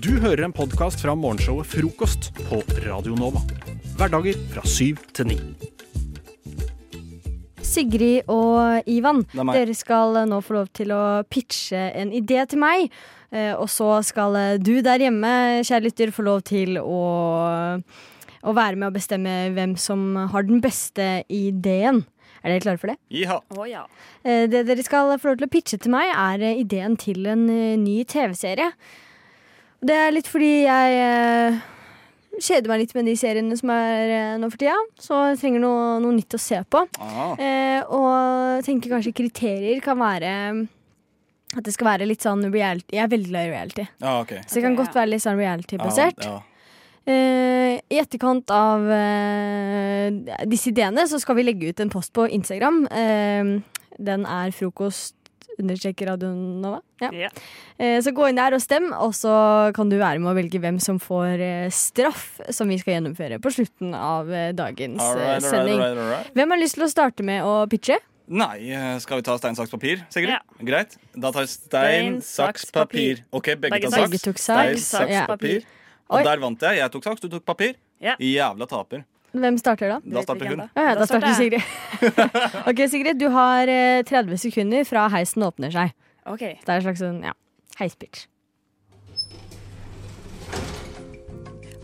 Du hører en podkast fra morgenshowet Frokost på Radio Nova. Hverdager fra syv til ni. Sigrid og Ivan, er dere skal nå få lov til å pitche en idé til meg. Eh, Og så skal eh, du der hjemme, kjære lytter, få lov til å, å være med og bestemme hvem som har den beste ideen. Er dere klare for det? Ja. Oh, ja. Eh, Det dere skal få lov til å pitche til meg, er ideen til en ny TV-serie. Det er litt fordi jeg eh, kjeder meg litt med de seriene som er eh, nå for tida. Så jeg trenger noe, noe nytt å se på. Ah. Eh, og tenker kanskje kriterier kan være at det skal være litt sånn reality. Jeg er veldig glad i reality. Ah, okay. Så det kan okay, godt være litt sånn reality-basert. ja. Uh, I etterkant av uh, disse ideene så skal vi legge ut en post på Instagram. Uh, den er frokost understreker Radio Nova. Ja. Ja. Eh, så gå inn der og stem, og så kan du være med å velge hvem som får eh, straff, som vi skal gjennomføre på slutten av eh, dagens All eh, right, all right, sending. all right, all right. Hvem har lyst til å starte med å pitche? Nei, eh, skal vi ta stein, saks, papir? Sigrid? Ja. Greit. Da tar vi stein, saks, saks, papir. OK, begge Begge tar Begge saks. tok Stein, saks. saks, Ja. papir. Oi. Og der vant jeg. Jeg tok saks, du tok papir. Ja. Jævla taper. Hvem starter da? Da starter hun. Ja, ja, da starter jeg. Sigrid. ok, Sigrid, du har eh, 30 sekunder fra heisen åpner seg. OK. Det er en slags sånn, ja, heispitch.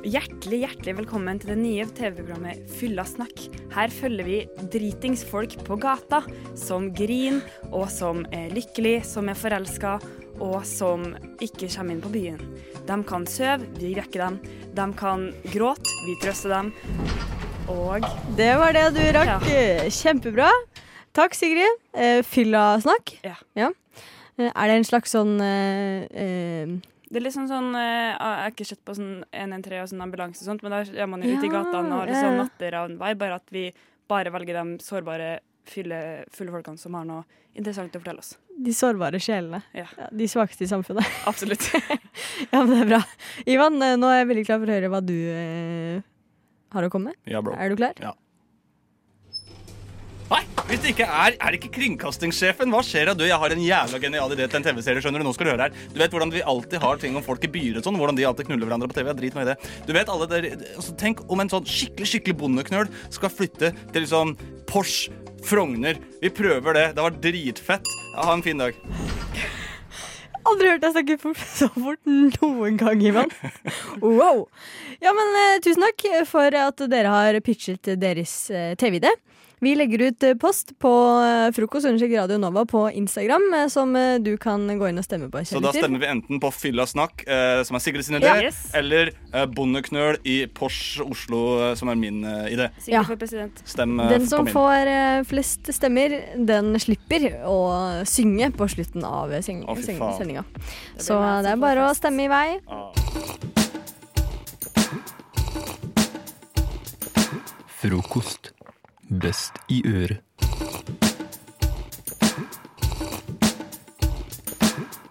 Hjertelig, hjertelig velkommen til det nye TV-programmet Fylla snakk. Her følger vi dritingsfolk på gata som griner, og som er lykkelig, som er forelska, og som ikke kommer inn på byen. De kan sove, vi rekker dem. De kan gråte, vi trøster dem. Og Det var det du rakk. Ja. Kjempebra. Takk, Sigrid. Eh, Fylla-snakk. Ja. Eh, er det en slags sånn eh, eh, det er litt sånn eh, Jeg har ikke sett på sånn 113 og sånn ambulanse og sånt, men der er man jo ute i Ja, gatene og har ja, litt sånn ja. natteravn-vibe, bare at vi bare velger de sårbare, fylle, fulle folkene som har noe interessant å fortelle oss. de sårbare sjelene. Ja. Ja, de svakeste i samfunnet. Absolutt. ja, men det er bra. Ivan, eh, nå er jeg veldig klar for å høre hva du eh, har å komme med. Ja, bro. Er du klar? Ja. Nei, hvis det ikke er Er det ikke kringkastingssjefen? Hva skjer? da? Du, jeg har en jævla genial idé til en TV-serie. skjønner Du Nå skal du høre her Du vet hvordan vi alltid har ting om folk i byer og sånn Hvordan de alltid knuller hverandre på TV. Jeg driter meg i det. Du vet alle der, altså, Tenk om en sånn skikkelig skikkelig bondeknøl skal flytte til liksom Porsche Frogner. Vi prøver det. Det var dritfett. Ha en fin dag. Aldri hørt deg snakke så fort noen gang, Ivan. Wow. Ja, men eh, tusen takk for at dere har pitchet deres eh, TV-idé. Vi legger ut eh, post på eh, frokost understrek Radio Nova på Instagram, eh, som du kan gå inn og stemme på. Så da stemmer vi enten på Fylla snakk, som er Sigrid sin idé, Ja. Yes. eller Bondeknøl i Pors Oslo, som er min idé. Ja. for president. Stem Den som får flest stemmer, den slipper å synge på slutten av sendinga. Så det er bare å stemme i vei. Ah. Frokost. Best i øret.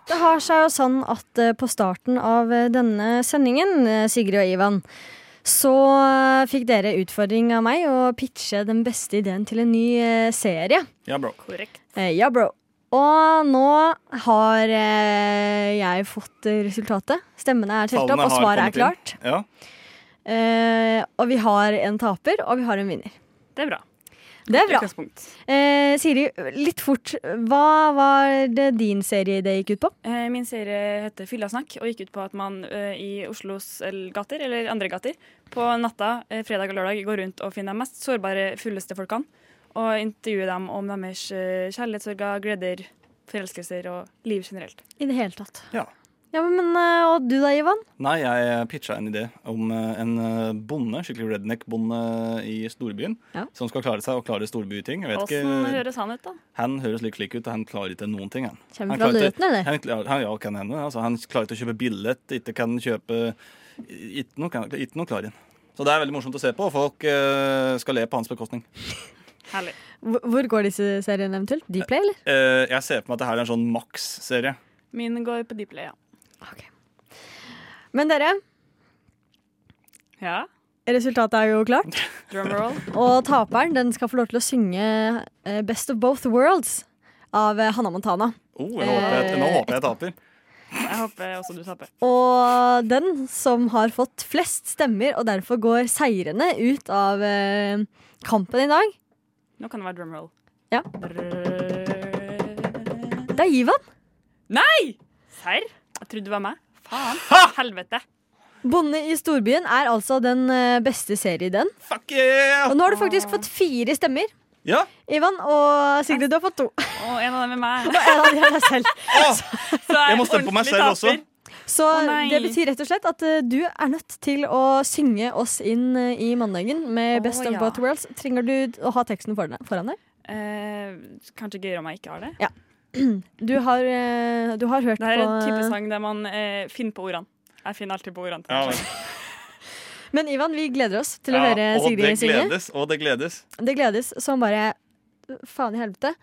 Det har seg jo sånn at eh, på starten av eh, denne sendingen, eh, Sigrid og Ivan, så fikk dere utfordring av meg å pitche den beste ideen til en ny serie. Ja, bro. Korrekt. Eh, Ja, bro. Og nå har jeg fått resultatet. Stemmene er telt opp, og svaret er klart. Ja. Eh, og vi har en taper, og vi har en vinner. Det er bra. Det er bra. Eh, Siri, litt fort. Hva var det din serie det gikk ut på? Eh, Min serie heter Fyllasnakk og gikk ut på at man eh, i Oslos gater, eller andre gater, på natta, eh, fredag og lørdag, går rundt og finner de mest sårbare, fulleste folkene. Og intervjuer dem om deres eh, kjærlighetssorger, gleder, forelskelser og liv generelt. I det hele tatt. Ja. Ja, men, eh, Og du da, Ivan? Nei, jeg pitcha en idé om eh, en eh, bonde, skikkelig redneck-bonde i storbyen, Ja. som skal klare seg og klare storbyting. Jeg vet ikke, høres han ut, da? Han høres litt slik ut, og han klarer ikke noen ting. Han, Kommer fra Løten, eller? han, han, ja, kan hende. Altså, han klarer ikke å kjøpe billett, ikke kan kjøpe Ikke noe, ikke noe klarer han. Så det er veldig morsomt å se på, og folk skal le på hans bekostning. Herlig. Hvor går disse seriene eventuelt? Dplay, eller? Eh, jeg ser for meg at det her er en sånn maks-serie. Min går på Dplay, ja. Men dere, Ja. resultatet er jo klart. Drumroll. Og taperen den skal få lov til å synge eh, Best of Both Worlds av eh, Hannah Montana. Oh, nå, håper jeg, nå håper jeg taper. Jeg håper også du taper. Og den som har fått flest stemmer, og derfor går seirende ut av eh, kampen i dag, Nå kan det være drumroll. Ja. det er Ivan. Nei! Serr? Jeg trodde det var meg. Faen. Helvete. Bonde i storbyen er altså den eh, beste serien. Fuck yeah! Og nå har du faktisk fått fire stemmer. Ja, Ivan og Sigrid, du har fått to. Og en av dem er meg. Og en av dem er deg selv. Så Jeg må stemme på meg selv selv også. Så oh, det betyr rett og slett at eh, du er nødt til å synge oss inn eh, i mandagen med Å, Best of ja. Both Worlds. Trenger du å ha teksten foran deg? Foran deg? Eh, kanskje gøyere om jeg ikke har det. Du, har, eh, du har hørt Det er en type sang der man eh, finner på ordene. Jeg finner alltid på ordene. Ja, men- Men Ivan, vi gleder oss til å ja, høre og det Sigrid synge. gledes, og det gledes. Det gledes som bare faen i helvete.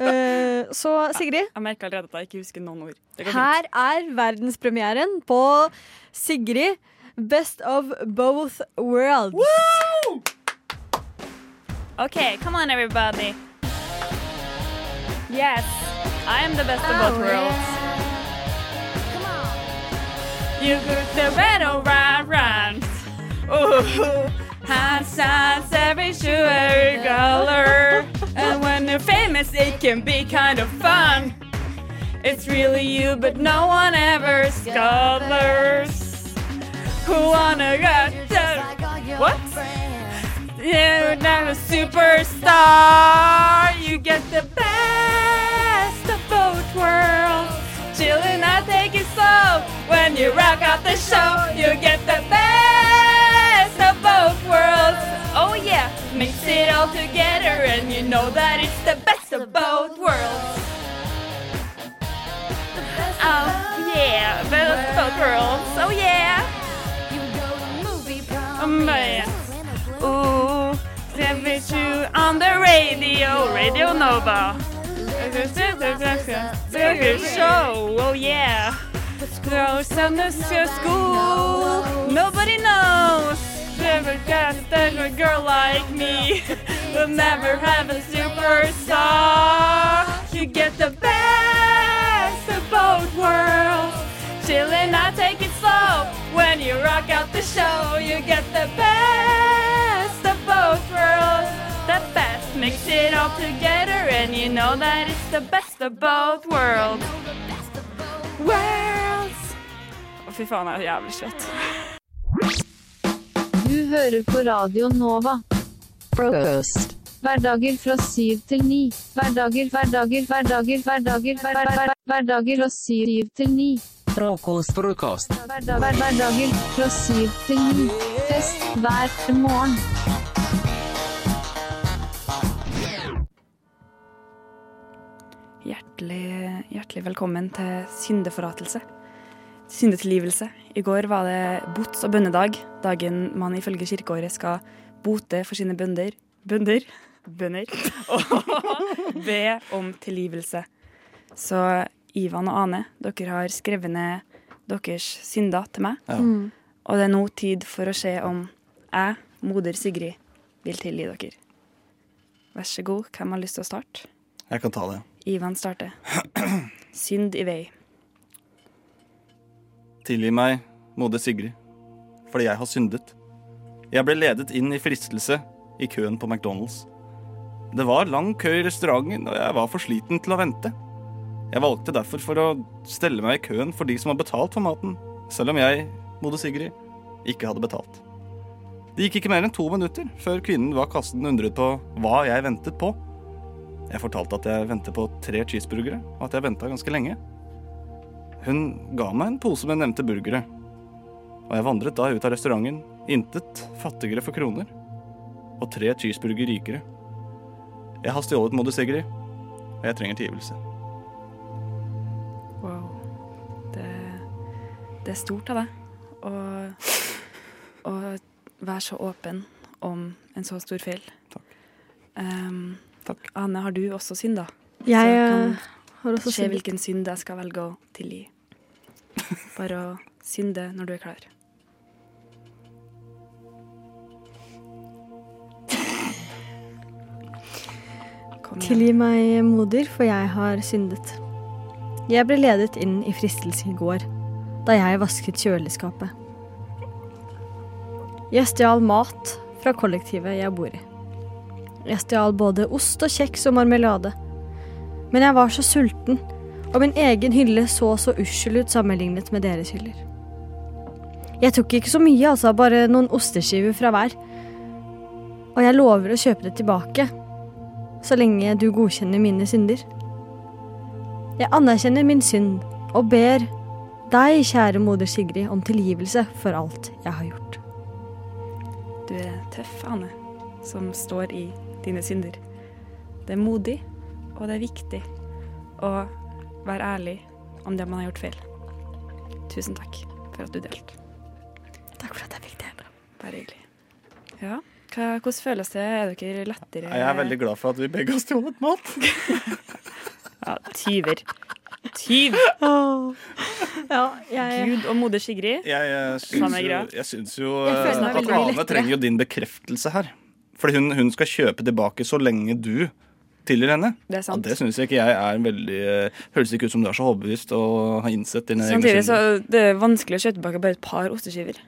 uh, så Sigrid, Jeg merker allerede at jeg ikke husker noen ord. Det fint. her er verdenspremieren på Sigrid Best of Both Worlds. Okay, come on, everybody. Yes, I am the best of Oh, both worlds. You got the battle round round. Ooh, signs every shoe, every color. And when you're famous, it can be kind of fun. It's really you, but no one ever discovers. Who wanna get the what? You're not a superstar. You get the worlds. Chillin', I take it slow. When you rock out the show, you get the best of both worlds. Oh yeah, mix it all together, and you know that it's the best of both worlds. Oh yeah, best of both worlds. Oh yeah. Um, oh man. Ooh, temperature on the radio, Radio Nova. Show, oh yeah. Girls on the school, nobody knows. Never just a girl like me will never have a superstar. You get the best of both worlds. Chillin', I take it slow. When you rock out the show, you get the best of both worlds. The best, mix it all together, and you know that it's the best of both worlds. Worlds. Å, fy faen, jeg er jævlig svett. Du hører på Radio Nova. Frokost. Hverdager fra syv til ni. Hverdager, hverdager, hverdager, hverdager, hver, hver, hver, hverdager fra syv til ni. Frokost, frokost. Hverdager fra syv til ni. Fest hver morgen. Hjertelig, hjertelig velkommen til syndeforlatelse. Syndetilgivelse. I går var det bots- og bønnedag. Dagen man ifølge kirkeåret skal bote for sine bønder Bønder? Bønder. Og be om tilgivelse. Så Ivan og Ane, dere har skrevet ned deres synder til meg. Ja. Mm. Og det er nå tid for å se om jeg, moder Sigrid, vil tilgi dere. Vær så god, hvem har lyst til å starte? Jeg kan ta det. Ivan starter. Synd i vei. Tilgi meg, moder Sigrid, fordi jeg har syndet. Jeg ble ledet inn i fristelse i køen på McDonald's. Det var lang kø i restauranten, og jeg var for sliten til å vente. Jeg valgte derfor for å stelle meg i køen for de som har betalt for maten, selv om jeg, moder Sigrid, ikke hadde betalt. Det gikk ikke mer enn to minutter før kvinnen var kassen undret på hva jeg ventet på. Jeg fortalte at jeg ventet på tre cheeseburgere, og at jeg venta ganske lenge. Hun ga meg en pose med nevnte burgere, og jeg vandret da ut av restauranten, intet fattigere for kroner, og tre cheeseburger rikere. Jeg har stjålet moder Sigrid, og jeg trenger tilgivelse. Wow. Det, det er stort av deg å være så åpen om en så stor feil. Takk. Um, Takk. Ane, har du også synd, da? Jeg eh, kan har også synd. se hvilken synd jeg skal velge å tilgi. Bare å synde når du er klar. Tilgi meg, moder, for jeg har syndet. Jeg ble ledet inn i fristelse i går, da jeg vasket kjøleskapet. Jeg stjal mat fra kollektivet jeg bor i. Jeg stjal både ost og kjeks og marmelade. Men jeg var så sulten, og min egen hylle så så ussel ut sammenlignet med deres hyller. Jeg tok ikke så mye, altså, bare noen osteskiver fra hver. Og jeg lover å kjøpe det tilbake, så lenge du godkjenner mine synder. Jeg anerkjenner min synd og ber deg, kjære moder Sigrid, om tilgivelse for alt jeg har gjort. Du er tøff, Anne, som står i dine synder. Det er modig, og det er viktig å være ærlig om det man har gjort feil. Tusen takk for at du delte. Takk for at jeg fikk dele. Bare hyggelig. Ja, hva, hvordan føles det? Er dere lettere Jeg er veldig glad for at vi begge har stjålet mat. Ja, tyver. Tyv! Ja, jeg Gud og moder Sigrid. Jeg, jeg, syns jo, jeg syns jo Jeg føler eh, at Ane trenger jo din bekreftelse her. Fordi hun, hun skal kjøpe tilbake så lenge du tilgir henne. Det er sant. det syns ikke jeg er en veldig eh, Høres ikke ut som du er så overbevist og har innsett dine egne Samtidig så det er vanskelig å kjøpe tilbake bare et par osteskiver.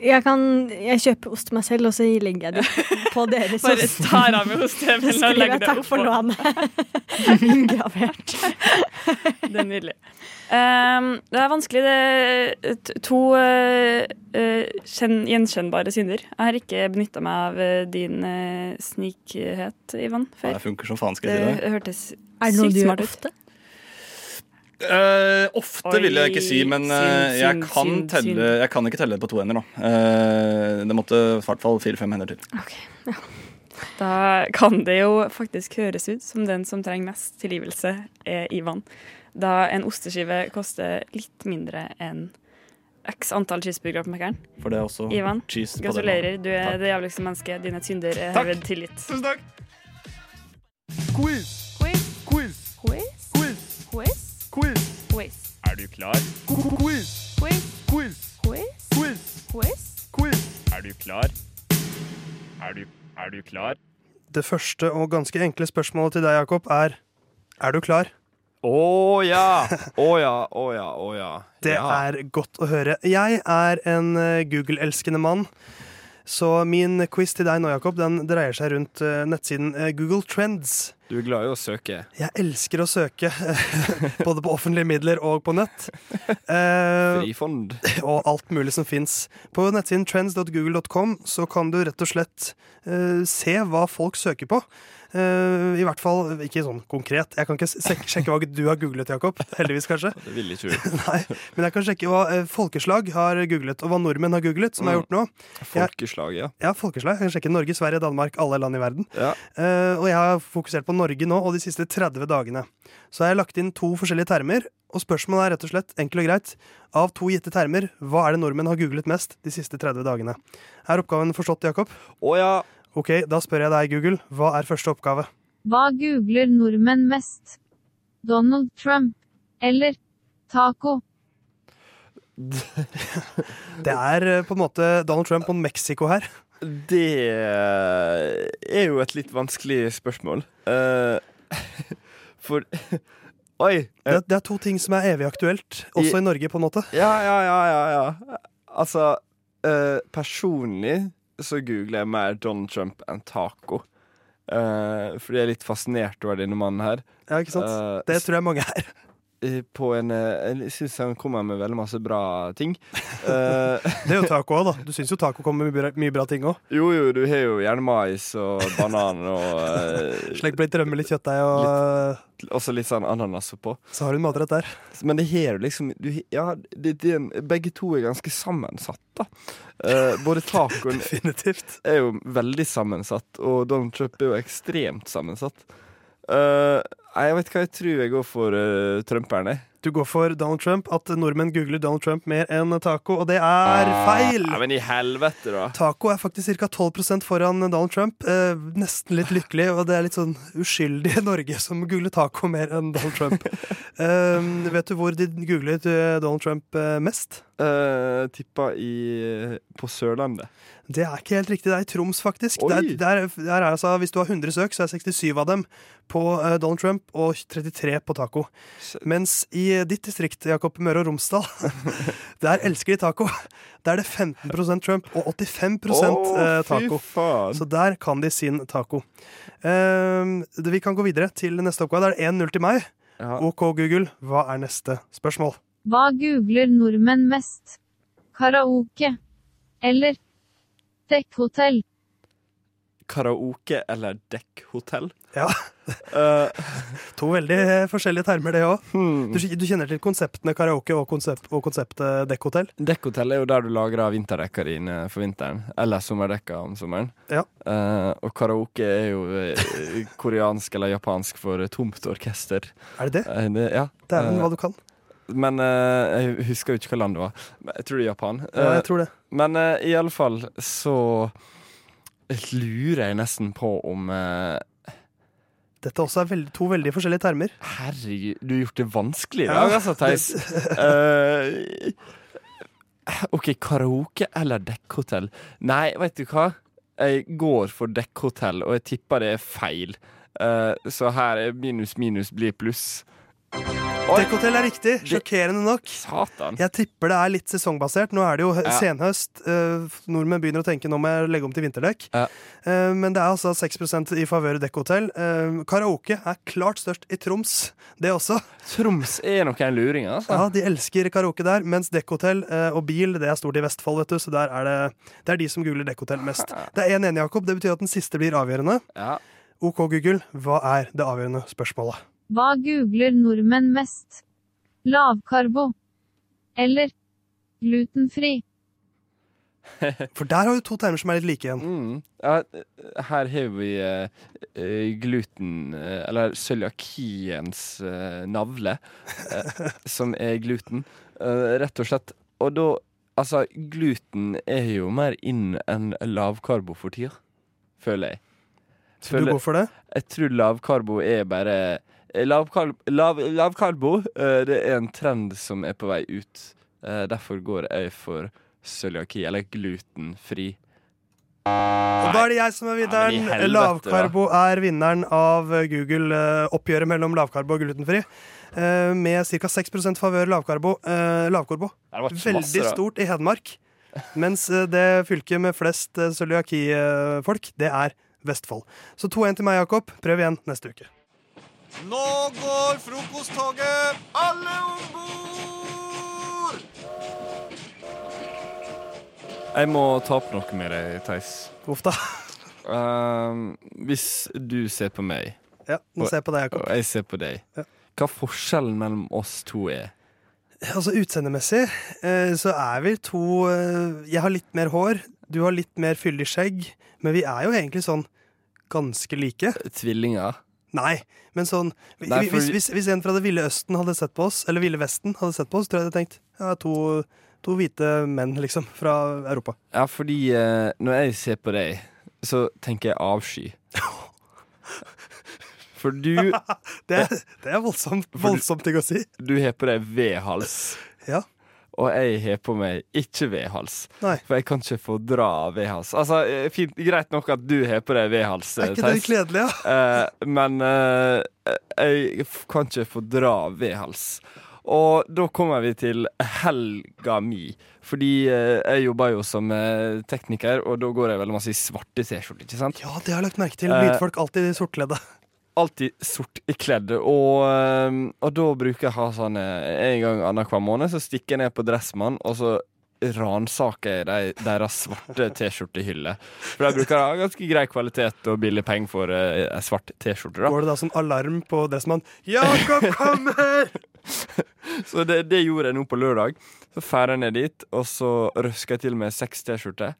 Jeg kan Jeg kjøper ost til meg selv, og så legger jeg det på deres ost. Bare tar av med ostehøvelen og legger det takk for oppå. lånet. Ingravert. Det er nydelig. Um, det er vanskelig. Det er to uh, kjen, gjenkjennbare synder. Jeg har ikke benytta meg av eh, din uh, snikhet, Ivan, Ja, før. det funker som faen, skal jeg si det. hørtes sykt smart ut. Er det noe du gjør ofte? Eh, ofte Oi, vil jeg ikke si, men uh, synd, jeg, kan synd, telle, synd. jeg kan ikke telle det på to hender. Da. Eh, det måtte i hvert fall fire-fem hender til. Da kan det jo faktisk høres ut som den som trenger mest tilgivelse, er Ivan. Da en osteskive koster litt mindre enn x antall cheeseburgere på Mækkern. For det er også Ivan, cheese på. Gratulerer, du er Takk. det jævligste mennesket. Dine synder er herved tilgitt. Tusen takk. Quiz. Quiz. Quiz. Quiz. Quiz. Quiz. Quiz. Quiz. Er du klar? Quiz. Quiz. Quiz. Quiz. Quiz. Quiz. Quiz. Er du klar? Er du, er du klar? Det første og ganske enkle spørsmålet til deg, Jakob, er Er du klar? Å ja! Å ja, å ja, å ja. Det ja. er godt å høre. Jeg er en eh, Google-elskende mann. Så min quiz til deg nå, Jakob, den dreier seg rundt eh, nettsiden eh, Google Trends. Du er glad i å søke. Jeg elsker å søke, både på offentlige midler og på nett. Eh, Frifond. og alt mulig som fins. På nettsiden trends.google.com så kan du rett og slett se hva folk søker på. Eh, I hvert fall ikke sånn konkret. Jeg kan ikke sjekke hva du har googlet, Jakob. Heldigvis, kanskje. Det vil jeg. Nei, Men jeg kan sjekke hva eh, folkeslag har googlet, og hva nordmenn har googlet, som jeg har gjort nå. Folkeslag, ja. Ja, folkeslag. Jeg kan sjekke Norge, Sverige, Danmark, alle land i verden. ja. Eh, og jeg har fokusert på Norge nå og de siste 30 dagene. Så jeg har lagt inn to forskjellige termer, og spørsmålet er rett og slett enkelt og greit. Av to gitte termer, hva er det nordmenn har googlet mest de siste 30 dagene? Er oppgaven forstått, Jakob? Å ja. Ok, da spør jeg deg, Google. Hva er første oppgave? Hva googler nordmenn mest? Donald Trump eller taco? Det er eh, på en måte Donald Trump og Mexico her. Det er jo et litt vanskelig spørsmål. Eh, for Oi. Det, det er to ting som er evig aktuelt, også i Norge, på en måte. Ja, ja, ja, ja, ja. Altså, eh, personlig så googler jeg mer Donald Trump enn taco. Uh, fordi jeg er litt fascinert over denne mannen her. Ja, ikke sant? Uh, Det tror jeg mange er. På en eh, Jeg syns han kommer med veldig masse bra ting. Eh, Det er jo taco òg, da. Du syns jo taco kommer med mye bra, mye bra ting òg. jo, jo, du har jo gjerne mais og banan og uh, Sleng på litt rømme, litt kjøttdeig, og litt, også litt sånn ananas oppå. så har du en matrett der. Men det har jo liksom du, Ja, det, det, begge to er ganske sammensatt, da. Uh, både tacoen Definitivt. er jo veldig sammensatt, og Donald Trump er jo ekstremt sammensatt. Nei, jeg vet hva jeg tror jeg går for uh, trumperen. Du går for Donald Trump, at nordmenn googler Donald Trump mer enn taco, og det er feil! Ah, men i helvete, da. Taco er faktisk ca. 12 foran Donald Trump. Eh, nesten litt lykkelig, og det er litt sånn uskyldig Norge som googler taco mer enn Donald Trump. Eh, vet du hvor de googlet eh, Donald Trump eh, mest? Uh, tippa i på Sørlandet. Det er ikke helt riktig. Det er i Troms, faktisk. Der, der, der er altså, hvis du har 100 søk, så er 67 av dem på Donald Trump og 33 på taco. Mens i ditt distrikt, Jakob Møre og Romsdal, der elsker de taco. Der er det 15% Trump og 85 oh, eh, fy taco. faen. Så der kan de sin taco. Eh, vi kan gå videre til neste oppgave. Det er 1-0 til meg. Ja. OK, Google, hva er neste spørsmål? Hva googler nordmenn mest? Karaoke eller dekkhotell? Karaoke eller dekkhotell? Ja. Uh, To veldig forskjellige termer, det òg. hmm. Du, du kjenner til konseptene karaoke og, konsept, og konseptet dekkhotell? Dekkhotell er jo der du lagrer vinterdekka dine for vinteren. Eller sommerdekka om sommeren. Ja. Uh, og karaoke er jo eh, koreansk eller japansk for tomt orkester. Er det det? Uh, det ja. Dæven, hva du kan. Men jeg husker jo ikke hva land det var. Jeg tror det er Japan. Ja, jeg tror det. men i alle fall så lurer jeg nesten på om eh, Dette også er veldig, to veldig forskjellige termer. Herregud, du har gjort det vanskelig i dag, altså, Theis. Eh, OK, karaoke eller dekkhotell? Nei, vet du hva? Jeg går for dekkhotell, og jeg tipper det er feil. Eh, så her er minus minus blir pluss. Oi. Dekkhotell er riktig. Sjokkerende nok. Satan. Jeg tipper det er litt sesongbasert. Nå er det jo Ja. senhøst. Uh, nordmenn begynner å tenke nå må jeg legge om til vinterdekk. Ja. Uh, men det er altså 6% i favør dekkhotell. Uh, karaoke er klart størst i Troms, det også. Troms er nok en luring, altså. Ja, De elsker karaoke der, mens dekkhotell eh, og bil det er stort i Vestfold. vet du, Så der er det, det er de som googler dekkhotell mest. Det er én enig, Jakob. Det betyr at den siste blir avgjørende. Ja. OK, Google, hva er det avgjørende spørsmålet? Hva googler nordmenn mest? Lavkarbo eller glutenfri? For der har du to termer som er litt like igjen. Mm. ja, her har vi eh, eh, gluten, uh, eller cøliakiens uh, navle, eh, som er gluten. Eh, rett og slett. Og da Altså, gluten er jo mer inn enn lavkarbo for tida, føler jeg. Føler, du går for det? Jeg tror lavkarbo er bare eh, Lavkarbo, lav, lav eh, det er en trend som er på vei ut. Eh, derfor går jeg for cøliaki, eller glutenfri. Og da er det jeg som er Ja, vinneren. helvete, lavkarbo er vinneren av Google-oppgjøret mellom lavkarbo og glutenfri. eh, Med ca. 6 favør lavkarbo. Eh, lavkarbo. Veldig masse, stort i Hedmark. Mens eh, det fylket med flest eh, cøliaki-folk, det er Vestfold. Så 2-1 til meg, Jakob. Prøv igjen neste uke. Nå går frokosttoget! Alle om bord! Jeg må ta opp noe med deg, Theis. Uff da. Um, hvis du ser på meg, Ja, nå ser jeg på deg, Jakob. og jeg ser på deg, Ja. hva forskjellen mellom oss to er? Altså Utseendemessig uh, så er vi to uh, Jeg har litt mer hår, du har litt mer fyldig skjegg. Men vi er jo egentlig sånn ganske like. Tvillinger? Nei, men sånn Nei, for... hvis, hvis, hvis en fra det ville Østen hadde sett på oss, eller Ville Vesten hadde sett på oss, tror jeg jeg hadde tenkt ja, to, to hvite menn, liksom, fra Europa. Ja, fordi eh, når jeg ser på deg, så tenker jeg avsky. For du, Det, det er voldsomt, voldsomt ting å si. du har på deg V-hals. Ja. Og jeg har på meg ikke V-hals. Nei. For jeg kan ikke fordra V-hals. Altså, eh, fint, Greit nok at du har på deg V-hals, Er eh, ikke det Theis. kledelig, ja? Eh, men eh, jeg kan ikke fordra V-hals. Og da kommer vi til helga mi. Fordi eh, jeg jobber jo som eh, tekniker, og da går jeg veldig masse i svarte T-skjorter. ikke sant? Ja, det har jeg lagt merke til. Lydfolk Hvitfolk alltid sortkledde. Alltid sort kledd. Og, eh, og da bruker jeg ha sånn en gang annenhver måned, så stikker jeg ned på Dressmann, og så ransaker jeg de, deres svarte T-skjortehylle. For de bruker ha ganske grei kvalitet og billig penger for ei uh, svart T-skjorte. Går det da sånn alarm på Dressmann? Jakob kommer! Så det, det gjorde jeg nå på lørdag. Så drar jeg ned dit, og så røsker jeg til med seks T-skjorter.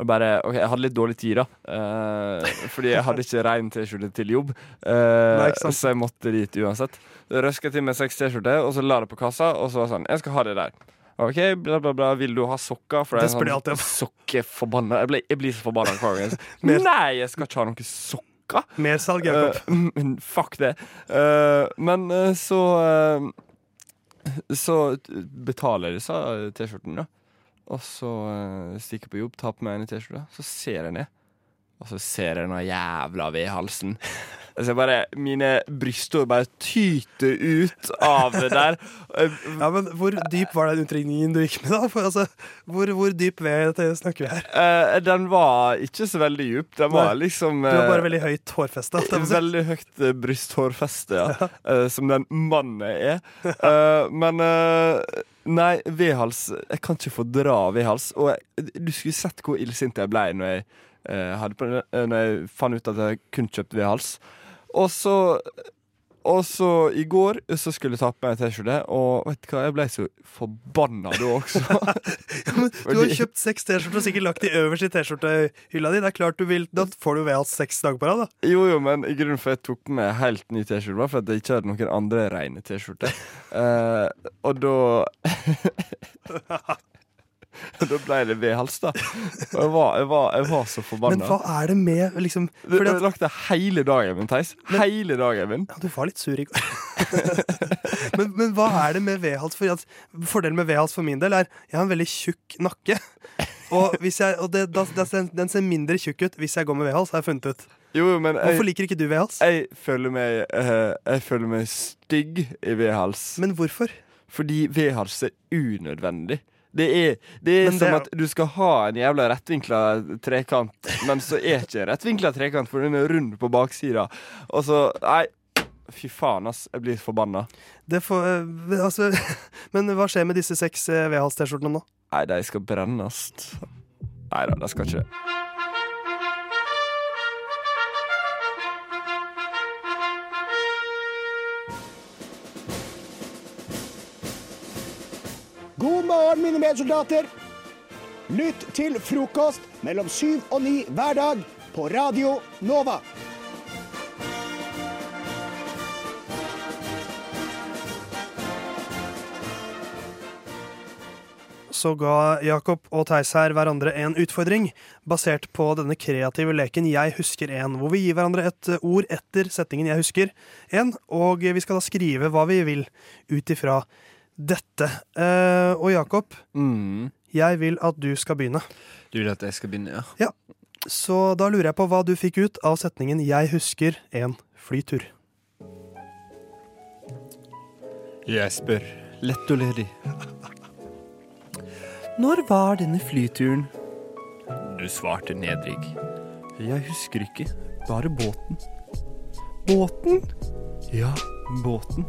Og bare, ok, Jeg hadde litt dårlig tid, da. eh, fordi jeg hadde ikke rein T-skjorte til jobb. eh, Nei, så jeg måtte dit uansett. Røska til med seks T-skjorter, og så la det på kassa. Og så var det sånn Jeg skal ha det der. OK, bla, bla, bla. Vil du ha sokker? For Det er sånn alltid. Sokkeforbanna. Jeg, ble- jeg blir så forbanna hver gang. Nei, jeg skal ikke ha noen sokker! Mersalg, Jakob. Mm, fuck det. Uh, men uh, så uh, Så betaler disse T-skjortene, da. Og så uh, stikker på jobb, tar på meg en T-skjorte, så ser jeg ned. Og så ser jeg noe jævla ved halsen. Altså bare, Mine brysthår bare tyter ut av det der. Eh, Ja, men Hvor dyp var den utringningen du gikk med, da? For, altså, hvor, hvor dyp ved det snakker vi her? Uh, den var ikke så veldig dyp. Den var Nei, liksom Du har eh, bare veldig høyt hårfeste. Veldig høyt eh, brysthårfeste, ja. Eh, som den mannen er. Eh, men eh, Nei, vedhals Jeg kan ikke fordra vedhals. Og jeg, du skulle sett hvor illsint jeg ble når jeg, eh, hadde eh, når jeg fant ut at jeg kun kjøpte vedhals. Og så og så i går så skulle jeg ta på meg en T-skjorte, og vet du hva, jeg ble så forbanna da også. Ja, men du har kjøpt seks T-skjorter og sikkert lagt de øverst i T-skjortehylla di. Det er klart du vil, Da får du ved alt seks dager på rad, da. Jo, jo, men i grunnen for jeg tok på meg helt ny T-skjorte, var for at jeg ikke hadde noen andre rene T-skjorter. uh, og da Da ble det vedhals, da. Og jeg var, jeg var, jeg var så Men hva er det med liksom Du fordi at, ødelagte hele dagen min, Theis. Hele dagen min. ja, Du var litt sur i går. men, men hva er det med vedhals? Fordelen med vedhals for min del er jeg har en veldig tjukk nakke. Og, jeg, og det, da, den, ser mindre tjukk ut hvis jeg går med vedhals, har jeg funnet ut. Jo, men Hvorfor liker ikke du vedhals? jeg, føler meg, uh, jeg føler meg stygg i vedhals. Men hvorfor? Fordi vedhals er unødvendig. Det er, det er som det er- at du skal ha en jævla rettvinkla trekant, men så er ikke rettvinkla trekant, for den er rund på baksida. Og så Nei, fy faen, ass. Jeg blir forbanna. Det får, eh, altså, men hva skjer med disse seks V-hals-T-skjortene nå? Nei, de skal brennes. Nei da, de skal ikke det. Morgen, mine medsoldater. Lytt til frokost mellom syv og ni hver dag på Radio Nova. så ga Jakob og Theis her hverandre en utfordring, basert på denne kreative leken Jeg husker en, hvor vi gir hverandre et ord etter setningen Jeg husker en, og vi skal da skrive hva vi vil ut ifra dette. Uh, og Jakob, Mm. jeg vil at du skal begynne. Du vil at jeg skal begynne, ja? Så da lurer jeg på hva du fikk ut av setningen Jeg husker en flytur. Jeg spør, lett og ledig. Når var denne flyturen? Du svarte nedrig. Jeg husker ikke, bare båten. Båten? Ja, båten.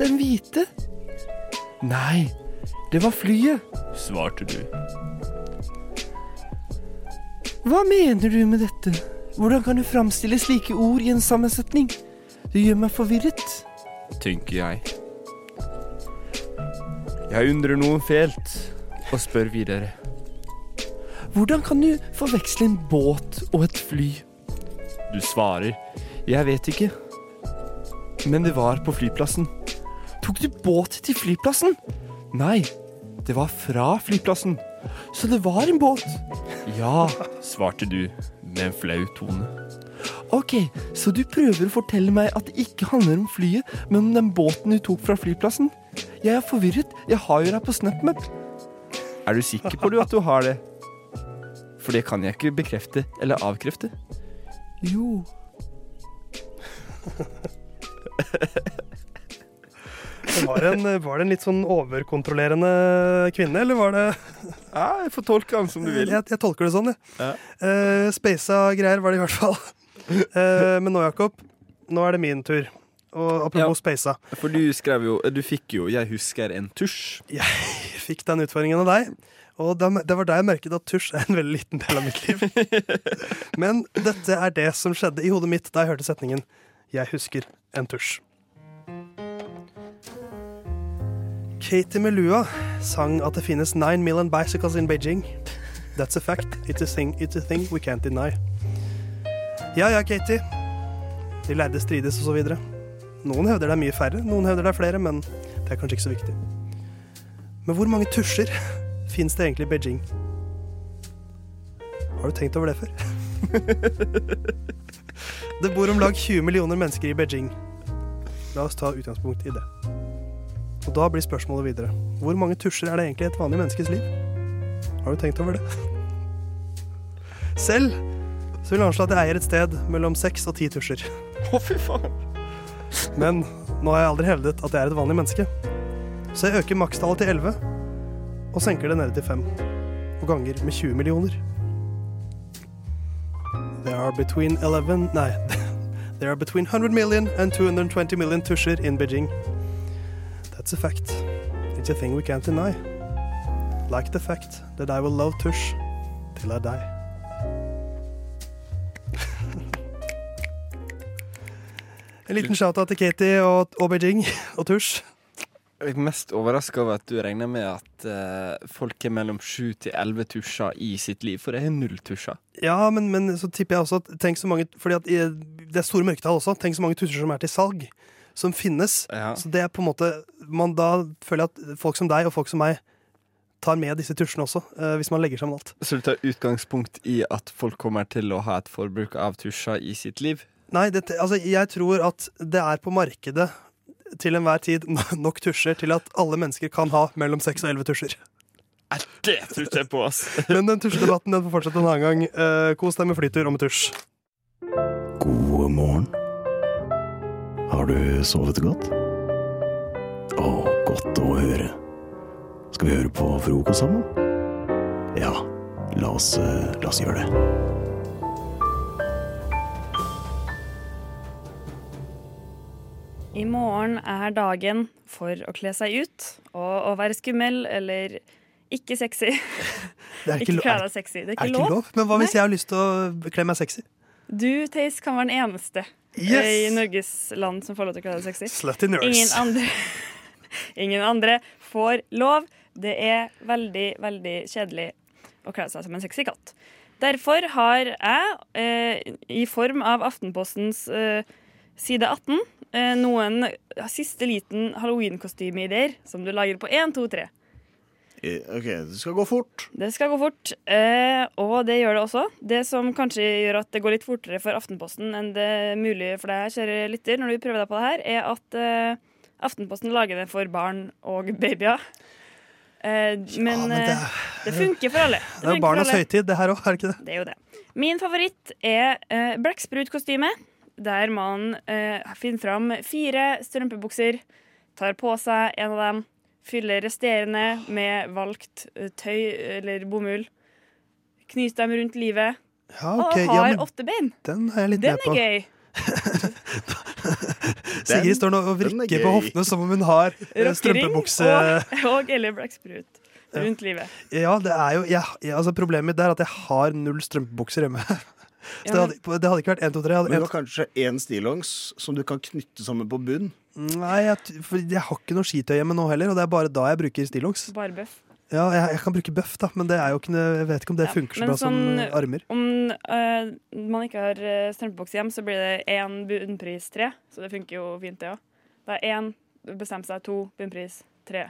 Den hvite? Nei, det var flyet, svarte du. Hva mener du med dette? Hvordan kan du framstille slike ord i en sammensetning? Det gjør meg forvirret, tenker jeg. Jeg undrer noe fælt og spør videre. Hvordan kan du forveksle en båt og et fly? Du svarer, jeg vet ikke. Men det var på flyplassen. Tok du båt til flyplassen? Nei, det var fra flyplassen. Så det var en båt? Ja, svarte du med en flau tone. Ok, så du prøver å fortelle meg at det ikke handler om flyet, men om den båten du tok fra flyplassen? Jeg er forvirret, jeg har jo deg på SnapMap. Er du sikker på du at du har det? For det kan jeg ikke bekrefte eller avkrefte. Jo. Var det, en, var det en litt sånn overkontrollerende kvinne, eller var det Ja, jeg får tolke den som du vil. Jeg, jeg tolker det sånn, jeg. Ja. Uh, Speisa greier var det i hvert fall. Uh, men nå, Jakob, nå er det min tur. Og apropos Speisa For du skrev jo Du fikk jo 'Jeg husker en tusj'. Jeg fikk den utfordringen av deg. Og det var da jeg merket at tusj er en veldig liten del av mitt liv. Men dette er det som skjedde i hodet mitt da jeg hørte setningen 'Jeg husker en tusj'. Katie Melua sang at det finnes 9 million bicycles in Beijing. That's a fact. It's a thing, it's a thing we can't deny. Ja ja, Katie. De lærde strides og så videre. Noen hevder det er mye færre, noen hevder det er flere, men det er kanskje ikke så viktig. Men hvor mange tusjer fins det egentlig i Beijing? Har du tenkt over det før? det bor om lag 20 millioner mennesker i Beijing. La oss ta utgangspunkt i det. Og da blir spørsmålet videre. Hvor mange tusjer er det egentlig i et vanlig menneskes liv? Har du tenkt over det? Selv så vil jeg anslå at jeg eier et sted mellom seks og ti tusjer. Å, fy faen. Men nå har jeg aldri hevdet at jeg er et vanlig menneske. Så jeg øker makstallet til 11 og senker det nede til 5. Og ganger med 20 millioner. There are between 11 Nei. There are between 100 million and 220 million tusjer in Beijing. That's a fact. It's a thing we can't deny. Like the fact that I will love tush till I die. En liten shout-out til Katie og, og Beijing og Tush. Jeg er mest overraska over at du regner med at uh, folk er mellom sju til elleve tusjer i sitt liv, for det er null tusjer. Ja, men, men så tipper jeg også at tenk så mange Fordi at det er store mørketall også. Tenk så mange tusjer som er til salg. Som finnes. Ja. Så det er på en måte man, Da føler jeg at folk som deg og folk som meg tar med disse tusjene også, uh, hvis man legger sammen alt. Så du tar utgangspunkt i at folk kommer til å ha et forbruk av tusjer i sitt liv? Nei, det, altså, jeg tror at det er på markedet til enhver tid nok tusjer til at alle mennesker kan ha mellom seks og elleve tusjer. Det tror ikke jeg på, ass. Men den tusjedebatten den får fortsette en annen gang. Uh, kos deg med flytur og med tusj. God morgen. Har du sovet godt? Å, godt å høre. Skal vi høre på frokost sammen? Ja, la oss, eh, la oss gjøre det. I morgen er dagen for å kle seg ut og å være skummel eller ikke sexy. Det er ikke ikke kle er- deg sexy. Det er Er ikke det ikke lov. lov? Men hva hvis jeg har lyst til å kle meg sexy? Du, Theis, kan være den eneste Yes! eh, i Norges land som får lov til å kalle seg sexy. Slutty nurse. Ingen andre, ingen andre får lov. Det er veldig, veldig kjedelig å kle seg som en sexy katt. Derfor har jeg, eh, i form av Aftenpostens eh, side 18, eh, noen siste liten halloween-kostyme-ideer som du lager på 1, 2, 3. OK, det skal gå fort. Det skal gå fort, eh, og det gjør det også. Det som kanskje gjør at det går litt fortere for Aftenposten enn det er mulig for deg, kjære lytter, når du prøver deg på det her, er at eh, Aftenposten lager det for barn og babyer. Eh, men men det eh, det funker for alle. Det er funker for barnas høytid, det her òg, er det ikke det? Det er jo det. Min favoritt er eh, blekksprutkostyme, der man eh, finner fram fire strømpebukser, tar på seg en av dem, fyller resterende med valgt eh, tøy eller bomull, Knyte dem rundt livet, Ja, okay. og ja, har men åtte bein. Den er jeg litt Den med på. er gøy. Sigrid står nå og er vrikker på hoftene som om hun har eh, strømpebukse... og, og eller blekksprut rundt livet. Ja, det er jo jeg, altså Problemet mitt er at jeg har null strømpebukser hjemme. Så Ja, det, hadde, det hadde ikke vært 1, 2, 3. Men du har kanskje én stillongs som du kan knytte sammen på bunn? Nei, jeg, for jeg har ikke noe skitøy hjemme nå heller, og det er bare da jeg bruker stillongs. Bare bøff. Ja, jeg, jeg kan bruke bøff, da, men ikke, jeg vet ikke om det Ja, funker så bra sånn- som armer. Om øh, man ikke har uh, strømpebukse hjem, så blir det én bunnpris tre. Så det funker jo fint, det òg. Det er én bestemt seg, to bunnpris, tre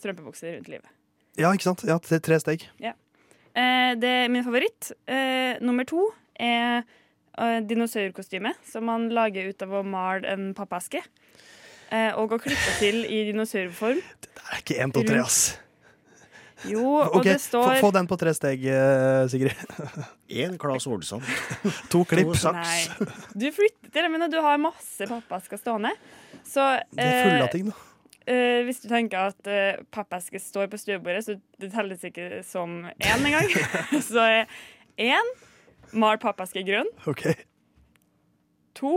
strømpebukser rundt livet. Ja, ikke sant? Ja, tre steg. Ja. Eh, det er min favoritt. Eh, nummer to er eh, dinosaurkostyme, som man lager ut av å male en pappeske. Eh, og å klippe til i dinosaurform. Det er ikke 1, 2, 3, ass. Jo, og det står få den på tre steg, eh, Sigrid. Én Claes Olsson. to klipp. To saks. Nei. Du flytter til men du har masse pappesker stående. Så Det er fulle av ting, da. eh, hvis du tenker at uh, pappeske står på stuebordet, så det telles ikke som én engang. så én mal pappeske grønn. Okay. To